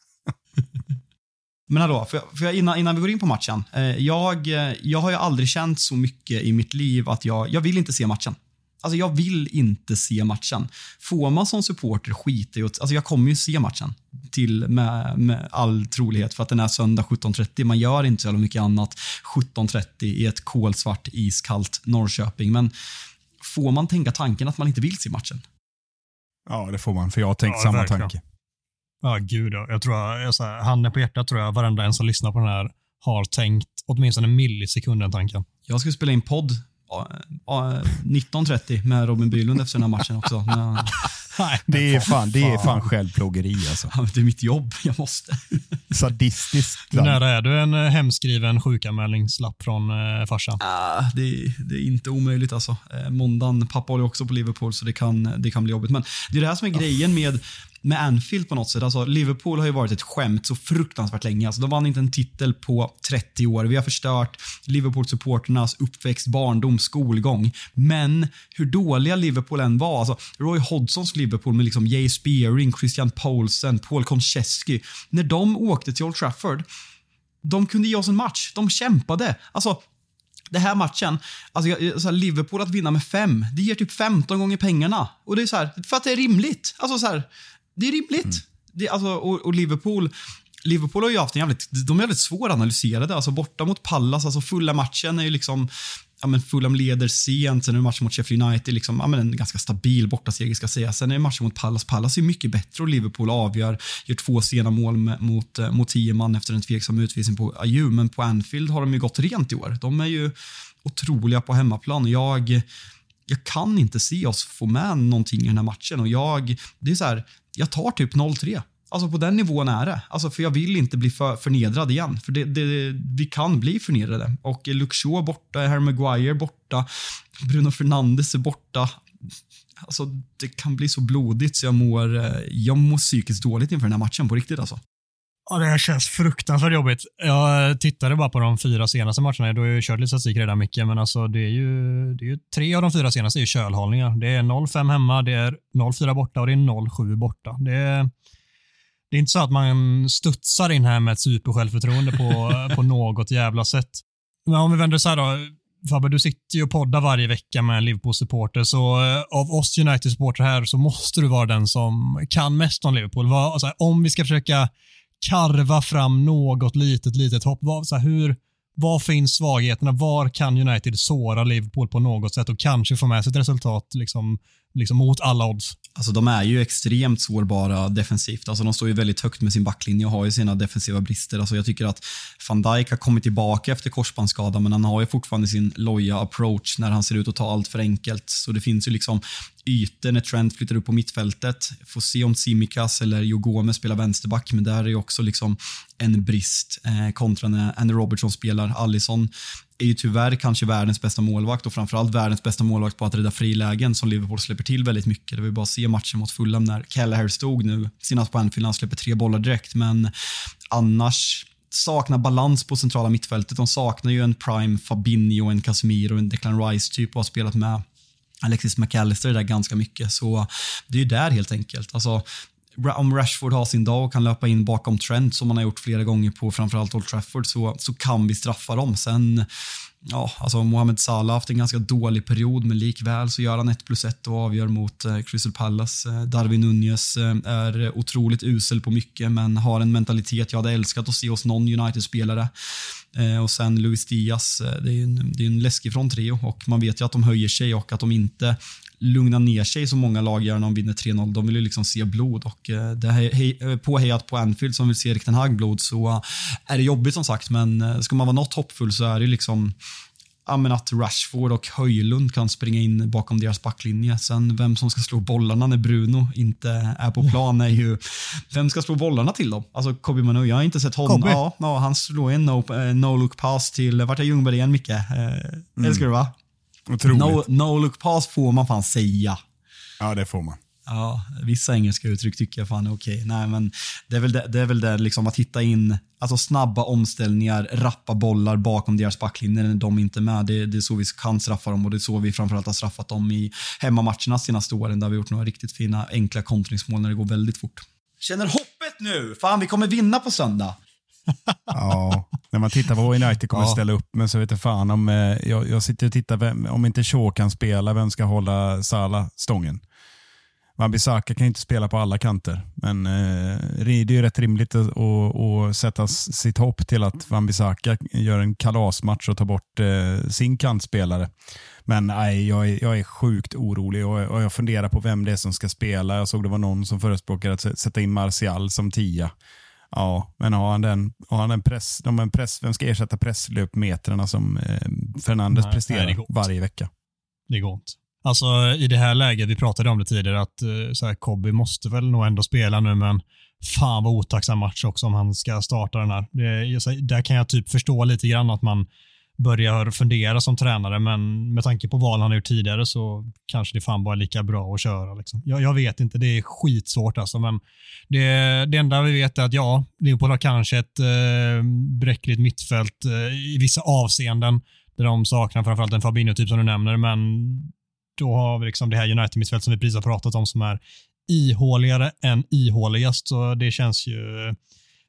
Men hallå, för, för jag, innan, innan vi går in på matchen. Eh, jag, jag har ju aldrig känt så mycket i mitt liv att jag, jag vill inte se matchen. Alltså jag vill inte se matchen. Får man som supporter skita i Alltså jag kommer ju se matchen till med, med all trolighet för att den är söndag 17.30. Man gör inte så mycket annat 17.30 i ett kolsvart iskallt Norrköping. Men får man tänka tanken att man inte vill se matchen? Ja, det får man. För jag har tänkt ja, samma tanke. Ja, gud ja. Jag tror, jag, så här, handen på hjärtat tror jag varenda en som lyssnar på den här har tänkt åtminstone en millisekund den tanken. Jag ska spela in podd 19.30 med Robin Bylund efter den här matchen också. Nej, det, är fan, det är fan självplågeri alltså. Ja, det är mitt jobb, jag måste. Sadistiskt. Hur nära är du en eh, hemskriven sjukanmälningslapp från eh, farsan? Ah, det, det, är inte omöjligt alltså. Eh, måndagen, pappa håller också på Liverpool så det kan, det kan bli jobbigt. Men det är det här som är grejen med med Anfield på något sätt. Alltså, Liverpool har ju varit ett skämt så fruktansvärt länge. Alltså, de vann inte en titel på 30 år. Vi har förstört Liverpool-supporternas uppväxt, barndom, skolgång. Men hur dåliga Liverpool än var. Alltså, Roy Hodgsons Liverpool med liksom Jay Spearing, Christian Poulsen, Paul Konchesky. När de åkte till Old Trafford, de kunde ge oss en match. De kämpade. Alltså, den här matchen, alltså, så här, Liverpool att vinna med fem, det ger typ 15 gånger pengarna. Och det är så här, för att det är rimligt. Alltså så här, det är rimligt. Mm. Det, alltså, och, och, Liverpool Liverpool har ju haft en jävligt, de är väldigt svåranalyserade. Alltså borta mot Pallas, alltså fulla matchen är ju liksom ja, men Fulham leder sent, sen är det matchen mot Sheffield United, liksom, ja, men en ganska stabil bortaseger ska sägas. Sen är det matchen mot Pallas. Pallas är mycket bättre och Liverpool avgör, gör två sena mål med, mot, eh, mot tio man efter en tveksam utvisning på Ayew. Men på Anfield har de ju gått rent i år. De är ju otroliga på hemmaplan. Jag, jag kan inte se oss få med någonting i den här matchen och jag, det är så här, jag tar typ 0-3. Alltså på den nivån är det. Alltså för jag vill inte bli för, förnedrad igen. För det, det, vi kan bli förnedrade. Och Luke Shaw borta, Harry Maguire borta, Bruno Fernandes är borta. Alltså det kan bli så blodigt så jag mår, eh, jag mår psykiskt dåligt inför den här matchen på riktigt alltså. Ja, det här känns fruktansvärt jobbigt. Jag tittade bara på de fyra senaste matcherna. Du har ju kört lite statistik redan Micke, men alltså det är, ju, det är ju tre av de fyra senaste är ju kölhållningar. Det är 0-5 hemma, det är 0-4 borta och det är 0-7 borta. Det är, det är inte så att man studsar in här med ett supersjälvförtroende på, på något jävla sätt. Men om vi vänder så här då. Fabbe, du sitter ju och poddar varje vecka med en Liverpool-supporter, så eh, av oss United-supportrar här så måste du vara den som kan mest om Liverpool. Vad, alltså, om vi ska försöka karva fram något litet, litet hopp. Var, så här, hur, var finns svagheterna? Var kan United såra Liverpool på något sätt och kanske få med sig ett resultat liksom, liksom mot alla odds? Alltså de är ju extremt sårbara defensivt. Alltså de står ju väldigt högt med sin backlinje och har ju sina defensiva brister. Alltså jag tycker att van Dijk har kommit tillbaka efter korsbandsskada, men han har ju fortfarande sin loja approach när han ser ut att ta allt för enkelt. Så det finns ju liksom ytor när Trent flyttar upp på mittfältet. Får se om Simikas eller Joe Gomez spelar vänsterback, men där är ju också liksom en brist eh, kontra när Andy Robertson spelar. Allison är ju tyvärr kanske världens bästa målvakt och framförallt världens bästa målvakt på att rädda frilägen som Liverpool släpper till väldigt mycket. Det vill bara se matchen mot Fulham när Kelleher stod nu senast på Anfield, han släpper tre bollar direkt, men annars saknar balans på centrala mittfältet. De saknar ju en prime Fabinho, en Casemiro, en Declan Rice typ och har spelat med Alexis McAllister där ganska mycket. Så det är ju där helt enkelt. Alltså, om Rashford har sin dag och kan löpa in bakom Trent som man har gjort flera gånger på framförallt Old Trafford så, så kan vi straffa dem. Sen, ja, alltså Mohamed Salah har haft en ganska dålig period men likväl så gör han 1 plus 1 och avgör mot eh, Crystal Palace. Eh, Darwin Nunez eh, är otroligt usel på mycket men har en mentalitet jag hade älskat att se hos någon United-spelare. Eh, och sen Luis Diaz, eh, det är en, det är en läskig från trio och man vet ju att de höjer sig och att de inte lugna ner sig som många lag gör när de vinner 3-0. De vill ju liksom se blod och eh, det är eh, påhejat på Anfield som vill se Erik Ten Hag-blod så eh, är det jobbigt som sagt men ska man vara något hoppfull så är det liksom ja, att Rashford och Höjlund kan springa in bakom deras backlinje. Sen vem som ska slå bollarna när Bruno inte är på plan är ju... Vem ska slå bollarna till dem? Alltså Kobe Manu, jag har inte sett honom. Ja, ja, han slår en no, eh, no pass till, vart är Ljungberg igen Micke? Eh, Älskar du va? Otroligt. No, no look pass får man fan säga. Ja, det får man. Ja, vissa engelska uttryck tycker jag fan är okej. Nej, men det är väl det, det, är väl det liksom att hitta in alltså snabba omställningar, rappa bollar bakom deras backlinjer när de inte är med. Det, det är så vi kan straffa dem och det är så vi framförallt har straffat dem i hemmamatcherna senaste åren där vi gjort några riktigt fina enkla kontringsmål när det går väldigt fort. Känner hoppet nu! Fan, vi kommer vinna på söndag. Ja, när man tittar på vad United kommer Ja. ställa upp med så vet jag fan om, eh, jag, jag sitter och tittar, vem, om inte Shaw kan spela, vem ska hålla Salah stången? Wan-Bissaka kan ju inte spela på alla kanter, men eh, det är ju rätt rimligt att, att, att sätta sitt hopp till att Wan-Bissaka gör en kalasmatch och tar bort eh, sin kantspelare. Men nej, jag är, jag är sjukt orolig och, och jag funderar på vem det är som ska spela. Jag såg det var någon som förespråkade att sä- sätta in Martial som tia. Ja, men har han den, har han en press, de en press, vem ska ersätta presslöpmetrarna som eh, Fernandes Nej, presterar nej, varje vecka? Det går inte. Alltså i det här läget, vi pratade om det tidigare, att eh, så här, Kobe måste väl nog ändå spela nu, men fan vad otacksam match också om han ska starta den här. Det, där kan jag typ förstå lite grann att man börjar fundera som tränare, men med tanke på val han har gjort tidigare så kanske det fan bara är lika bra att köra. Liksom. Jag, jag vet inte, det är skitsvårt alltså, men det, det enda vi vet är att ja, Liverpool har kanske ett eh, bräckligt mittfält eh, i vissa avseenden, där de saknar framförallt en Fabinho-typ som du nämner, men då har vi liksom det här United-mittfältet som vi precis har pratat om som är ihåligare än ihåligast. Så det känns ju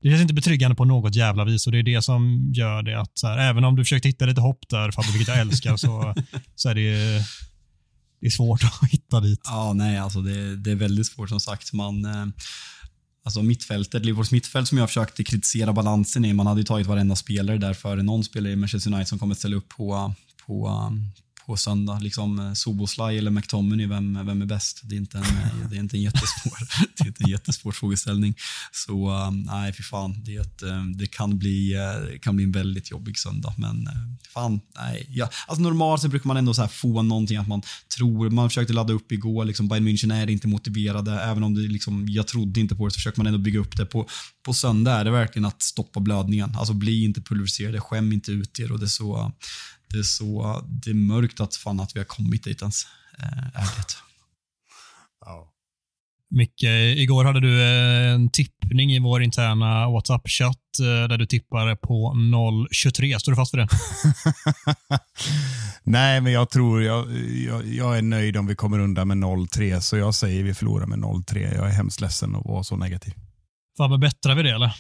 det känns inte betryggande på något jävla vis och det är det som gör det att så här, även om du försökte hitta lite hopp där Fabbe, vilket jag älskar, så, så är det, det är svårt att hitta dit. Ja, nej, alltså det, det är väldigt svårt som sagt. Man, eh, alltså mittfältet, Liverpools mittfält som jag försökte kritisera balansen i, man hade ju tagit varenda spelare där före någon spelare i Manchester United som kommer ställa upp på, på, på söndag. Liksom eh, Soboslaj eller McTominay, vem, vem är bäst? Det är inte en, eh, det är inte en jättesvår, det är inte en jättesvår frågeställning. Så um, nej, fy fan, det, är ett, eh, det kan, bli, kan bli en väldigt jobbig söndag. Men fan, nej. Ja, alltså normalt så brukar man ändå så här få någonting att man tror, man försökte ladda upp igår, liksom Bayern München är inte motiverade, även om det liksom, jag trodde inte på det så försöker man ändå bygga upp det. På, på söndag är det verkligen att stoppa blödningen. Alltså bli inte pulveriserade, skäm inte ut er och det är så, det är så, det är mörkt att fan att vi har kommit dit ens. Eh, är det. Micke, igår hade du eh, en tippning i vår interna WhatsApp-chatt eh, där du tippade på 0,23. Står du fast vid det? Nej, men jag tror jag, jag, jag är nöjd om vi kommer undan med 0-3, så jag säger vi förlorar med 0-3. Jag är hemskt ledsen att vara så negativ. Fabbe, bättrar vi det eller?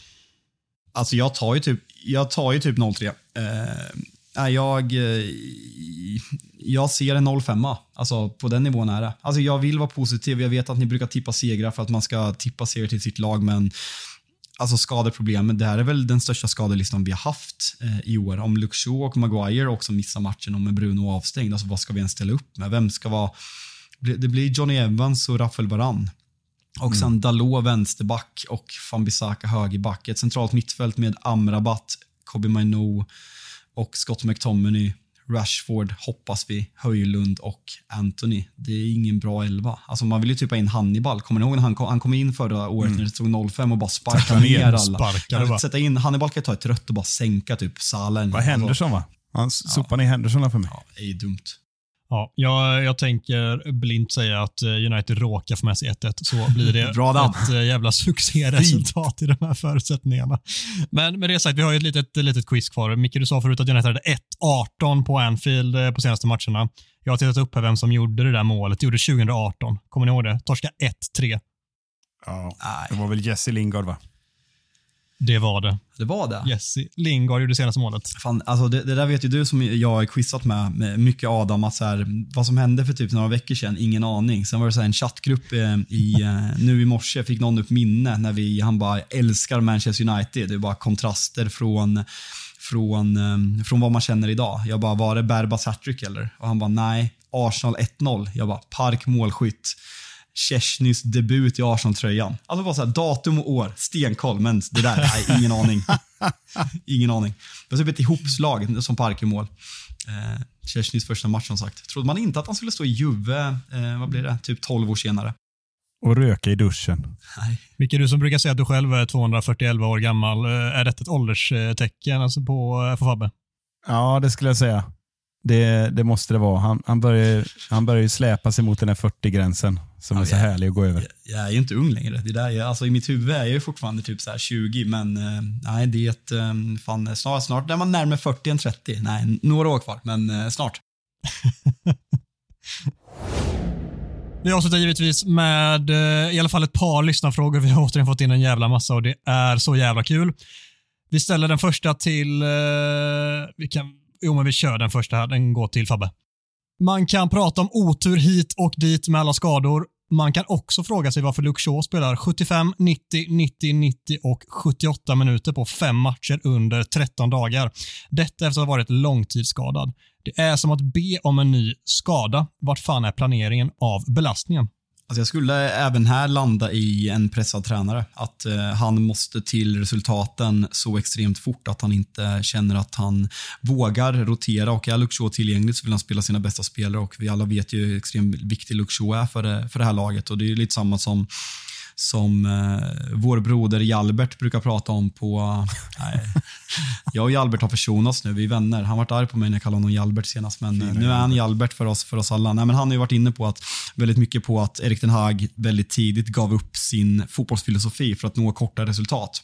Alltså jag tar ju typ, jag tar ju typ 0-3. Eh, jag, eh, jag ser en 0-5. Alltså på den nivån är det. Alltså jag vill vara positiv. Jag vet att ni brukar tippa segrar för att man ska tippa segrar till sitt lag, men alltså skadeproblemen, det här är väl den största skadelistan vi har haft eh, i år. Om Shaw och Maguire också missar matchen och med Bruno avstängd, alltså vad ska vi ens ställa upp med? Vem ska vara... Det blir Johnny Evans och Rafael Varane. Och sen Dalot vänsterback och Fambisaka högerback. Ett centralt mittfält med Amrabat, Kobe Mainu och Scott McTominay, Rashford, hoppas vi, Höjlund och Anthony. Det är ingen bra elva. Alltså man vill ju typ ha in Hannibal. Kommer ni ihåg när han kom, han kom in förra året när det stod 05 och bara sparkade ner, ner alla? sparkade Ja, bara. Sätta in, Hannibal kan ta ett rött och bara sänka typ Salah. Vad Henderson va? Han sopar ner Henderson för mig. Ja, det är ju dumt. Ja, jag, jag tänker blint säga att eh, United råkar få med sig 1-1, så blir det Bra ett eh, jävla succéresultat i de här förutsättningarna. Men med det sagt, vi har ju ett litet, litet quiz kvar. Micke, du sa förut att United hade 1-18 på Anfield eh, på senaste matcherna. Jag har tittat upp här vem som gjorde det där målet. Det gjorde 2018. Kommer ni ihåg det? Torska 1-3. Ja, det var väl Jesse Lingard va? Det var det. Det var det. Jesse Lingard gjorde senaste målet. Fan, alltså det, det där vet ju du som jag har quizat med, med mycket Adam, att så här, vad som hände för typ några veckor sedan, ingen aning. Sen var det så här en chattgrupp eh, i, eh, nu i morse, fick någon upp minne när vi, han bara älskar Manchester United. Det är bara kontraster från, från, eh, från vad man känner idag. Jag bara, var det Berbas hattrick eller? Och han bara, nej. Arsenal 1-0. Jag bara, Park målskytt. Chesnys debut i Arsenal-tröjan. Alltså bara så här, datum och år, stenkoll, men det där, nej, ingen aning. ingen aning. Det var typ ett ihopslag som Park i mål. Eh, Chesnys första match som sagt. Trodde man inte att han skulle stå i Juve, eh, vad blir det, typ 12 år senare. Och röka i duschen. Nej. Vilket du som brukar säga att du själv är 241 år gammal, eh, är detta ett ålderstecken alltså på eh, för Fabbe? Ja, det skulle jag säga. Det, det måste det vara. Han, han, börjar, han börjar ju släpa sig mot den här 40-gränsen som är så ja. härlig att gå över. Jag är ju inte ung längre. Det där, jag, alltså I mitt huvud är jag ju fortfarande typ så här 20, men eh, nej, det är ett, eh, fan, snart, snart är man närmare 40 än 30. Nej, några år kvar, men eh, snart. Vi avslutar givetvis med eh, i alla fall ett par lyssnarfrågor. Vi har återigen fått in en jävla massa och det är så jävla kul. Vi ställer den första till... Eh, vi kan, jo, men vi kör den första här. Den går till Fabbe. Man kan prata om otur hit och dit med alla skador. Man kan också fråga sig varför Luke Shaw spelar 75, 90, 90, 90 och 78 minuter på fem matcher under 13 dagar. Detta efter att ha varit långtidsskadad. Det är som att be om en ny skada. Vart fan är planeringen av belastningen? Alltså jag skulle även här landa i en pressad tränare. Att eh, han måste till resultaten så extremt fort att han inte känner att han vågar rotera. Och är Shaw tillgänglig så vill han spela sina bästa spelare och vi alla vet ju hur extremt viktig Shaw är för det, för det här laget. Och Det är lite samma som som eh, vår broder Jalbert brukar prata om på... Nej, jag och Jalbert har försonats nu, vi är vänner. Han varit arg på mig när jag kallade honom Jalbert senast, men eh, nu är han Jalbert för oss, för oss alla. Nej, men han har ju varit inne på att, väldigt mycket på att Erik den Hag väldigt tidigt gav upp sin fotbollsfilosofi för att nå korta resultat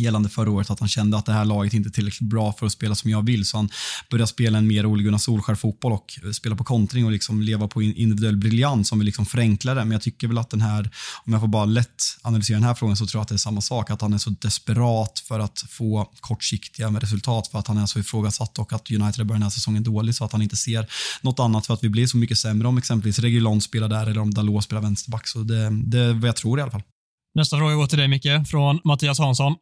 gällande förra året att han kände att det här laget inte är tillräckligt bra för att spela som jag vill. Så han började spela en mer Ole Gunnar Solskjaer-fotboll och eh, spela på kontring och liksom leva på individuell briljans som vi liksom förenkla det. Men jag tycker väl att den här, om jag får bara lätt analysera den här frågan, så tror jag att det är samma sak. Att han är så desperat för att få kortsiktiga resultat för att han är så ifrågasatt och att United börjar den här säsongen dåligt så att han inte ser något annat för att vi blir så mycket sämre om exempelvis Regulon spelar där eller om Dalot spelar vänsterback. Så det, det är vad jag tror i alla fall. Nästa fråga går till dig Micke, från Mattias Hansson.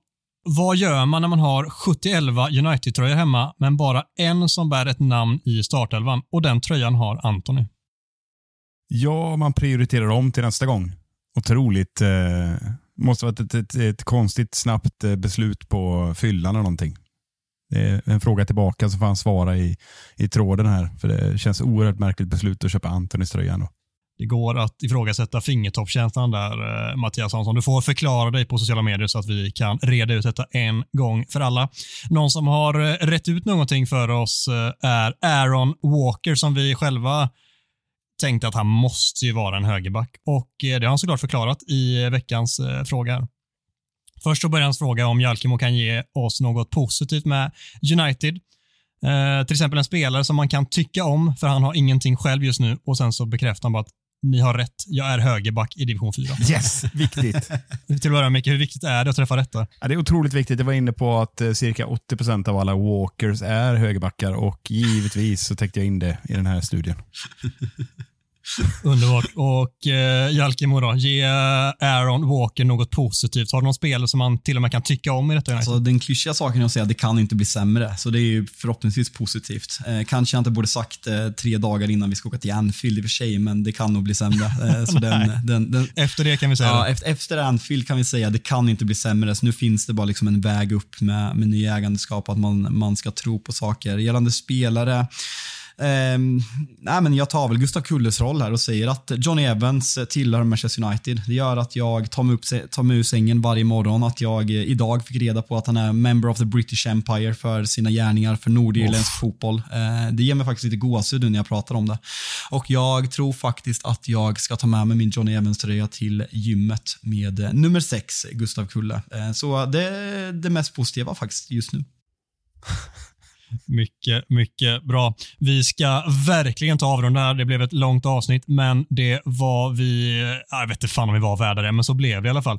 Vad gör man när man har 71 United-tröjor hemma, men bara en som bär ett namn i startelvan och den tröjan har Anthony? Ja, man prioriterar om till nästa gång. Otroligt. Eh, måste ha ett, ett, ett, ett konstigt snabbt eh, beslut på fyllan eller någonting. Det är en fråga tillbaka så får han svara i, i tråden här. För det känns oerhört märkligt beslut att köpa Antonys tröja. ändå. Det går att ifrågasätta fingertoppskänslan där, eh, Mattias Hansson. Du får förklara dig på sociala medier så att vi kan reda ut detta en gång för alla. Någon som har eh, rätt ut någonting för oss eh, är Aaron Walker som vi själva tänkte att han måste ju vara en högerback och det har han såklart förklarat i veckans fråga. Först så börjar hans fråga om Jalkemo kan ge oss något positivt med United. Eh, till exempel en spelare som man kan tycka om för han har ingenting själv just nu och sen så bekräftar han bara att ni har rätt, jag är högerback i division 4. Yes, viktigt. Till att börja med, hur viktigt är det att träffa rätt där? Ja, det är otroligt viktigt. Jag var inne på att eh, cirka 80% av alla walkers är högerbackar och givetvis så täckte jag in det i den här studien. Underbart. Och eh, Jalkemo då, ge Aaron Walker något positivt. Har du någon spelare som man till och med kan tycka om i detta United? Alltså, den klyschiga saken är att säga att det kan inte bli sämre, så det är ju förhoppningsvis positivt. Eh, kanske jag inte borde sagt eh, tre dagar innan vi ska åka till Anfield i och för sig, men det kan nog bli sämre. Eh, så den, den, den, Efter det kan vi säga Ja, efter, efter Anfield kan vi säga att det kan inte bli sämre. Så nu finns det bara liksom en väg upp med, med nya ägandeskap, att man, man ska tro på saker. Gällande spelare, nej men jag tar väl Gustav Kulles roll här och säger att Johnny Evans tillhör Manchester United. Det gör att jag tar mig, upp, tar mig ur sängen varje morgon. Att jag eh, idag fick reda på att han är member of the British Empire för sina gärningar för nordirländsk fotboll. Eh, det ger mig faktiskt lite gåshud nu när jag pratar om det. Och jag tror faktiskt att jag ska ta med mig min Johnny Evans-tröja till gymmet med eh, nummer sex, Gustav Kulle. Så det är det mest positiva faktiskt just nu. Mycket, mycket bra. Vi ska verkligen ta avrunda här. Det blev ett långt avsnitt, men det var vi... Eh, jag vet inte fan om vi var värda det, men så blev det i alla fall.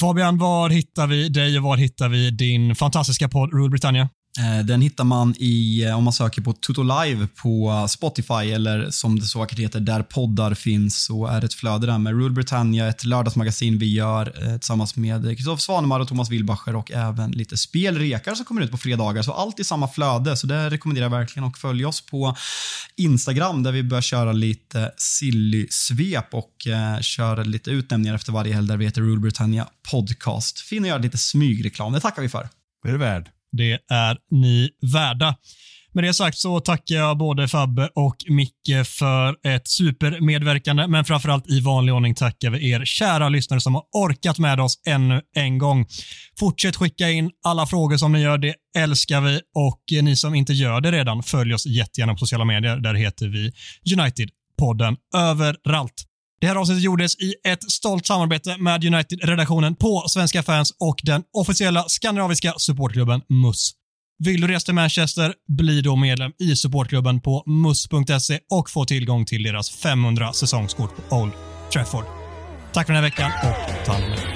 Fabian, var hittar vi dig och var hittar vi din fantastiska podd Rule Britannia? Eh, den hittar man i, eh, om man söker på Toto Live på Spotify eller som det så vackert heter, där poddar finns så är det ett flöde där med Rule Britannia, ett lördagsmagasin vi gör eh, tillsammans med Kristoffer Svanemar och Thomas Wilbacher och även lite spelrekar som kommer ut på fredagar. Så allt i samma flöde, så det rekommenderar jag verkligen och följ oss på Instagram där vi börjar köra lite silly-svep och eh, lite utnämningar efter varje helg där vi heter Rule Britannia Podcast. Fin att göra lite smygreklam, det tackar vi för. Det är det värd. Det är ni värda. Med det sagt så tackar jag både Fabbe och Micke för ett supermedverkande, men framförallt i vanlig ordning tackar vi er kära lyssnare som har orkat med oss ännu en gång. Fortsätt skicka in alla frågor som ni gör, det älskar vi och ni som inte gör det redan, följ oss jättegärna på sociala medier. Där heter vi United-podden överallt. Det här avsnittet gjordes i ett stolt samarbete med United-redaktionen på Svenska fans och den officiella skandinaviska supportklubben MUS. Vill du resa till Manchester, bli då medlem i supportklubben på mus.se och få tillgång till deras 500 säsongskort på Old Trafford. Tack för den här veckan och ta hand om er.